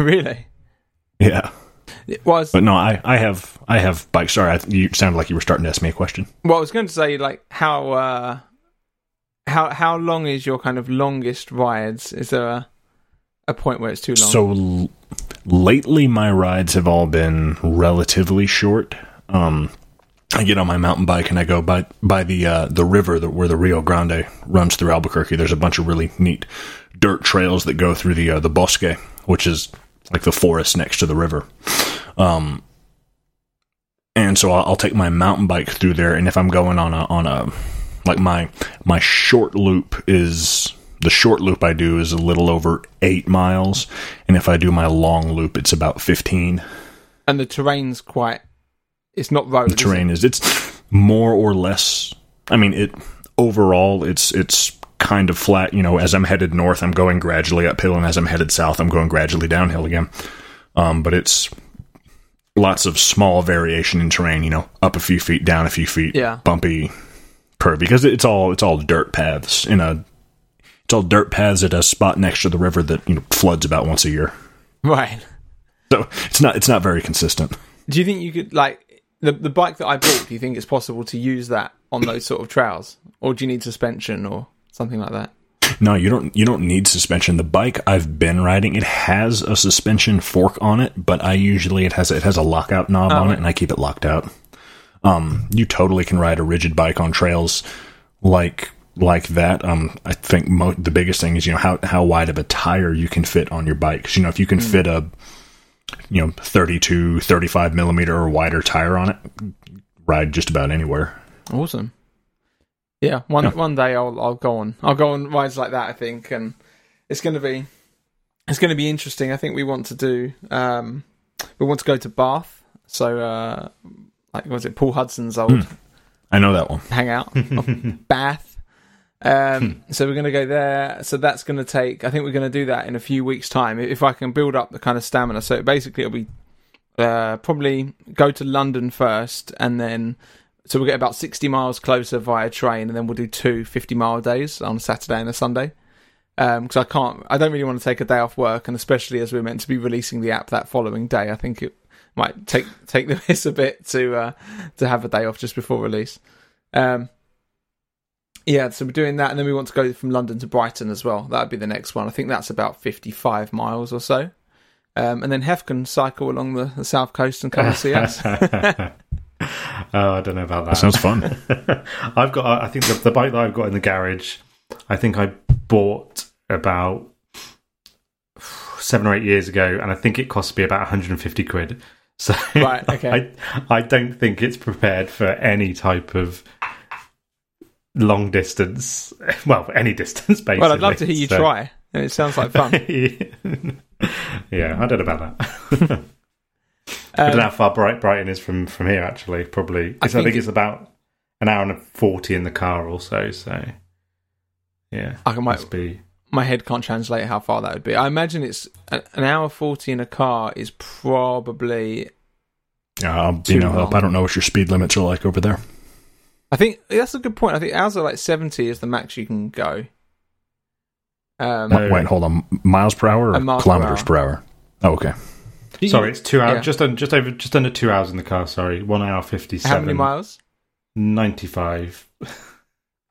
really? Yeah. It was. But no, I, I have I have bikes. Sorry, I, you sounded like you were starting to ask me a question. Well, I was going to say like how uh how how long is your kind of longest rides? Is there a a point where it's too long? So l- lately, my rides have all been relatively short. Um, I get on my mountain bike and I go by by the uh, the river that, where the Rio Grande runs through Albuquerque. There's a bunch of really neat dirt trails that go through the uh, the bosque, which is like the forest next to the river. Um, and so I'll, I'll take my mountain bike through there, and if I'm going on a on a like my my short loop is the short loop I do is a little over eight miles, and if I do my long loop, it's about fifteen. and the terrain's quite. It's not road. The terrain is it's more or less. I mean, it overall it's it's kind of flat. You know, as I'm headed north, I'm going gradually uphill, and as I'm headed south, I'm going gradually downhill again. Um, but it's lots of small variation in terrain. You know, up a few feet, down a few feet, Yeah. bumpy, curvy, because it's all it's all dirt paths in a. It's all dirt paths at a spot next to the river that you know floods about once a year. Right. So it's not it's not very consistent. Do you think you could like the the bike that I bought. Do you think it's possible to use that on those sort of trails, or do you need suspension or something like that? No, you don't. You don't need suspension. The bike I've been riding, it has a suspension fork on it, but I usually it has it has a lockout knob Oh, on it, and I keep it locked out. Um, you totally can ride a rigid bike on trails like like that. Um, I think mo- the biggest thing is you know how how wide of a tire you can fit on your bike. 'Cause, you know, if you can fit a you know 32, 35 millimeter or wider tire on it, ride just about anywhere. Awesome. Yeah, one one day I'll I'll go on I'll go on rides like that. I think, and it's going to be it's going to be interesting. I think we want to do um we want to go to Bath. So uh like was it Paul Hudson's old I know that one. hangout of Bath. Um, so we're going to go there. So that's going to take. I think we're going to do that in a few weeks' time. If I can build up the kind of stamina. So basically, it'll be uh, probably go to London first, and then so we'll get about sixty miles closer via train, and then we'll do two 50 mile days on a Saturday and a Sunday. Because I can't, I don't really want to take a day off work, and especially as we're meant to be releasing the app that following day, I think it might take take the piss a bit to uh, to have a day off just before release. Um, yeah, so we're doing that, and then we want to go from London to Brighton as well. That'd be the next one. I think that's about fifty-five miles or so. Um, and then Hef can cycle along the, the south coast and come and see us. oh, I don't know about that. That sounds fun. I've got. I think the, the bike that I've got in the garage. I think I bought about seven or eight years ago, and I think it cost me about 150 quid. So Right, okay. I I don't think it's prepared for any type of long distance. Well, any distance basically. well, I'd love to hear you So- try. It sounds like fun. yeah, I don't know about that. I don't know how far Bright Brighton is from from here. Actually, probably. I I think, think- it's about an hour and forty in the car, also. So, yeah, I might- be. My head can't translate how far that would be. I imagine it's an hour forty in a car is probably. Yeah, I'll be no help. I don't know what your speed limits are like over there. I think that's a good point. I think ours are like seventy is the max you can go. Um, No. Wait, hold on. Miles per hour or miles per kilometers per hour? Oh, okay. Sorry, it's two hours. Yeah. Just un, just over, just under two hours in the car. Sorry, one hour fifty-seven. how many miles? Ninety-five.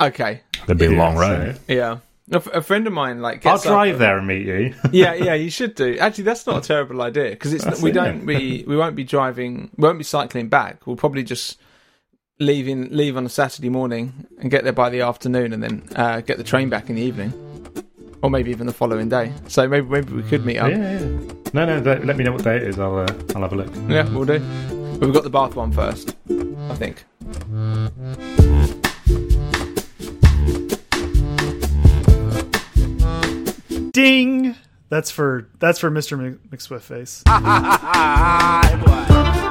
Okay, That'd be a Yeah, long so- ride. yeah. A, f- a friend of mine like I'll gets up- drive there and meet you. yeah, yeah, you should do. Actually, that's not a terrible idea because it's That's we it, don't yeah. we we won't be driving, we won't be cycling back. We'll probably just leaving leave on a Saturday morning and get there by the afternoon, and then uh, get the train back in the evening, or maybe even the following day. So maybe maybe we could meet up. yeah, yeah. No, no. Let, let me know what day it is. I'll uh, I'll have a look. Yeah, we'll do. But we've got the Bath one first, I think. Ding. That's for that's for Mr. Mc- McSwiftface. Hey, boy.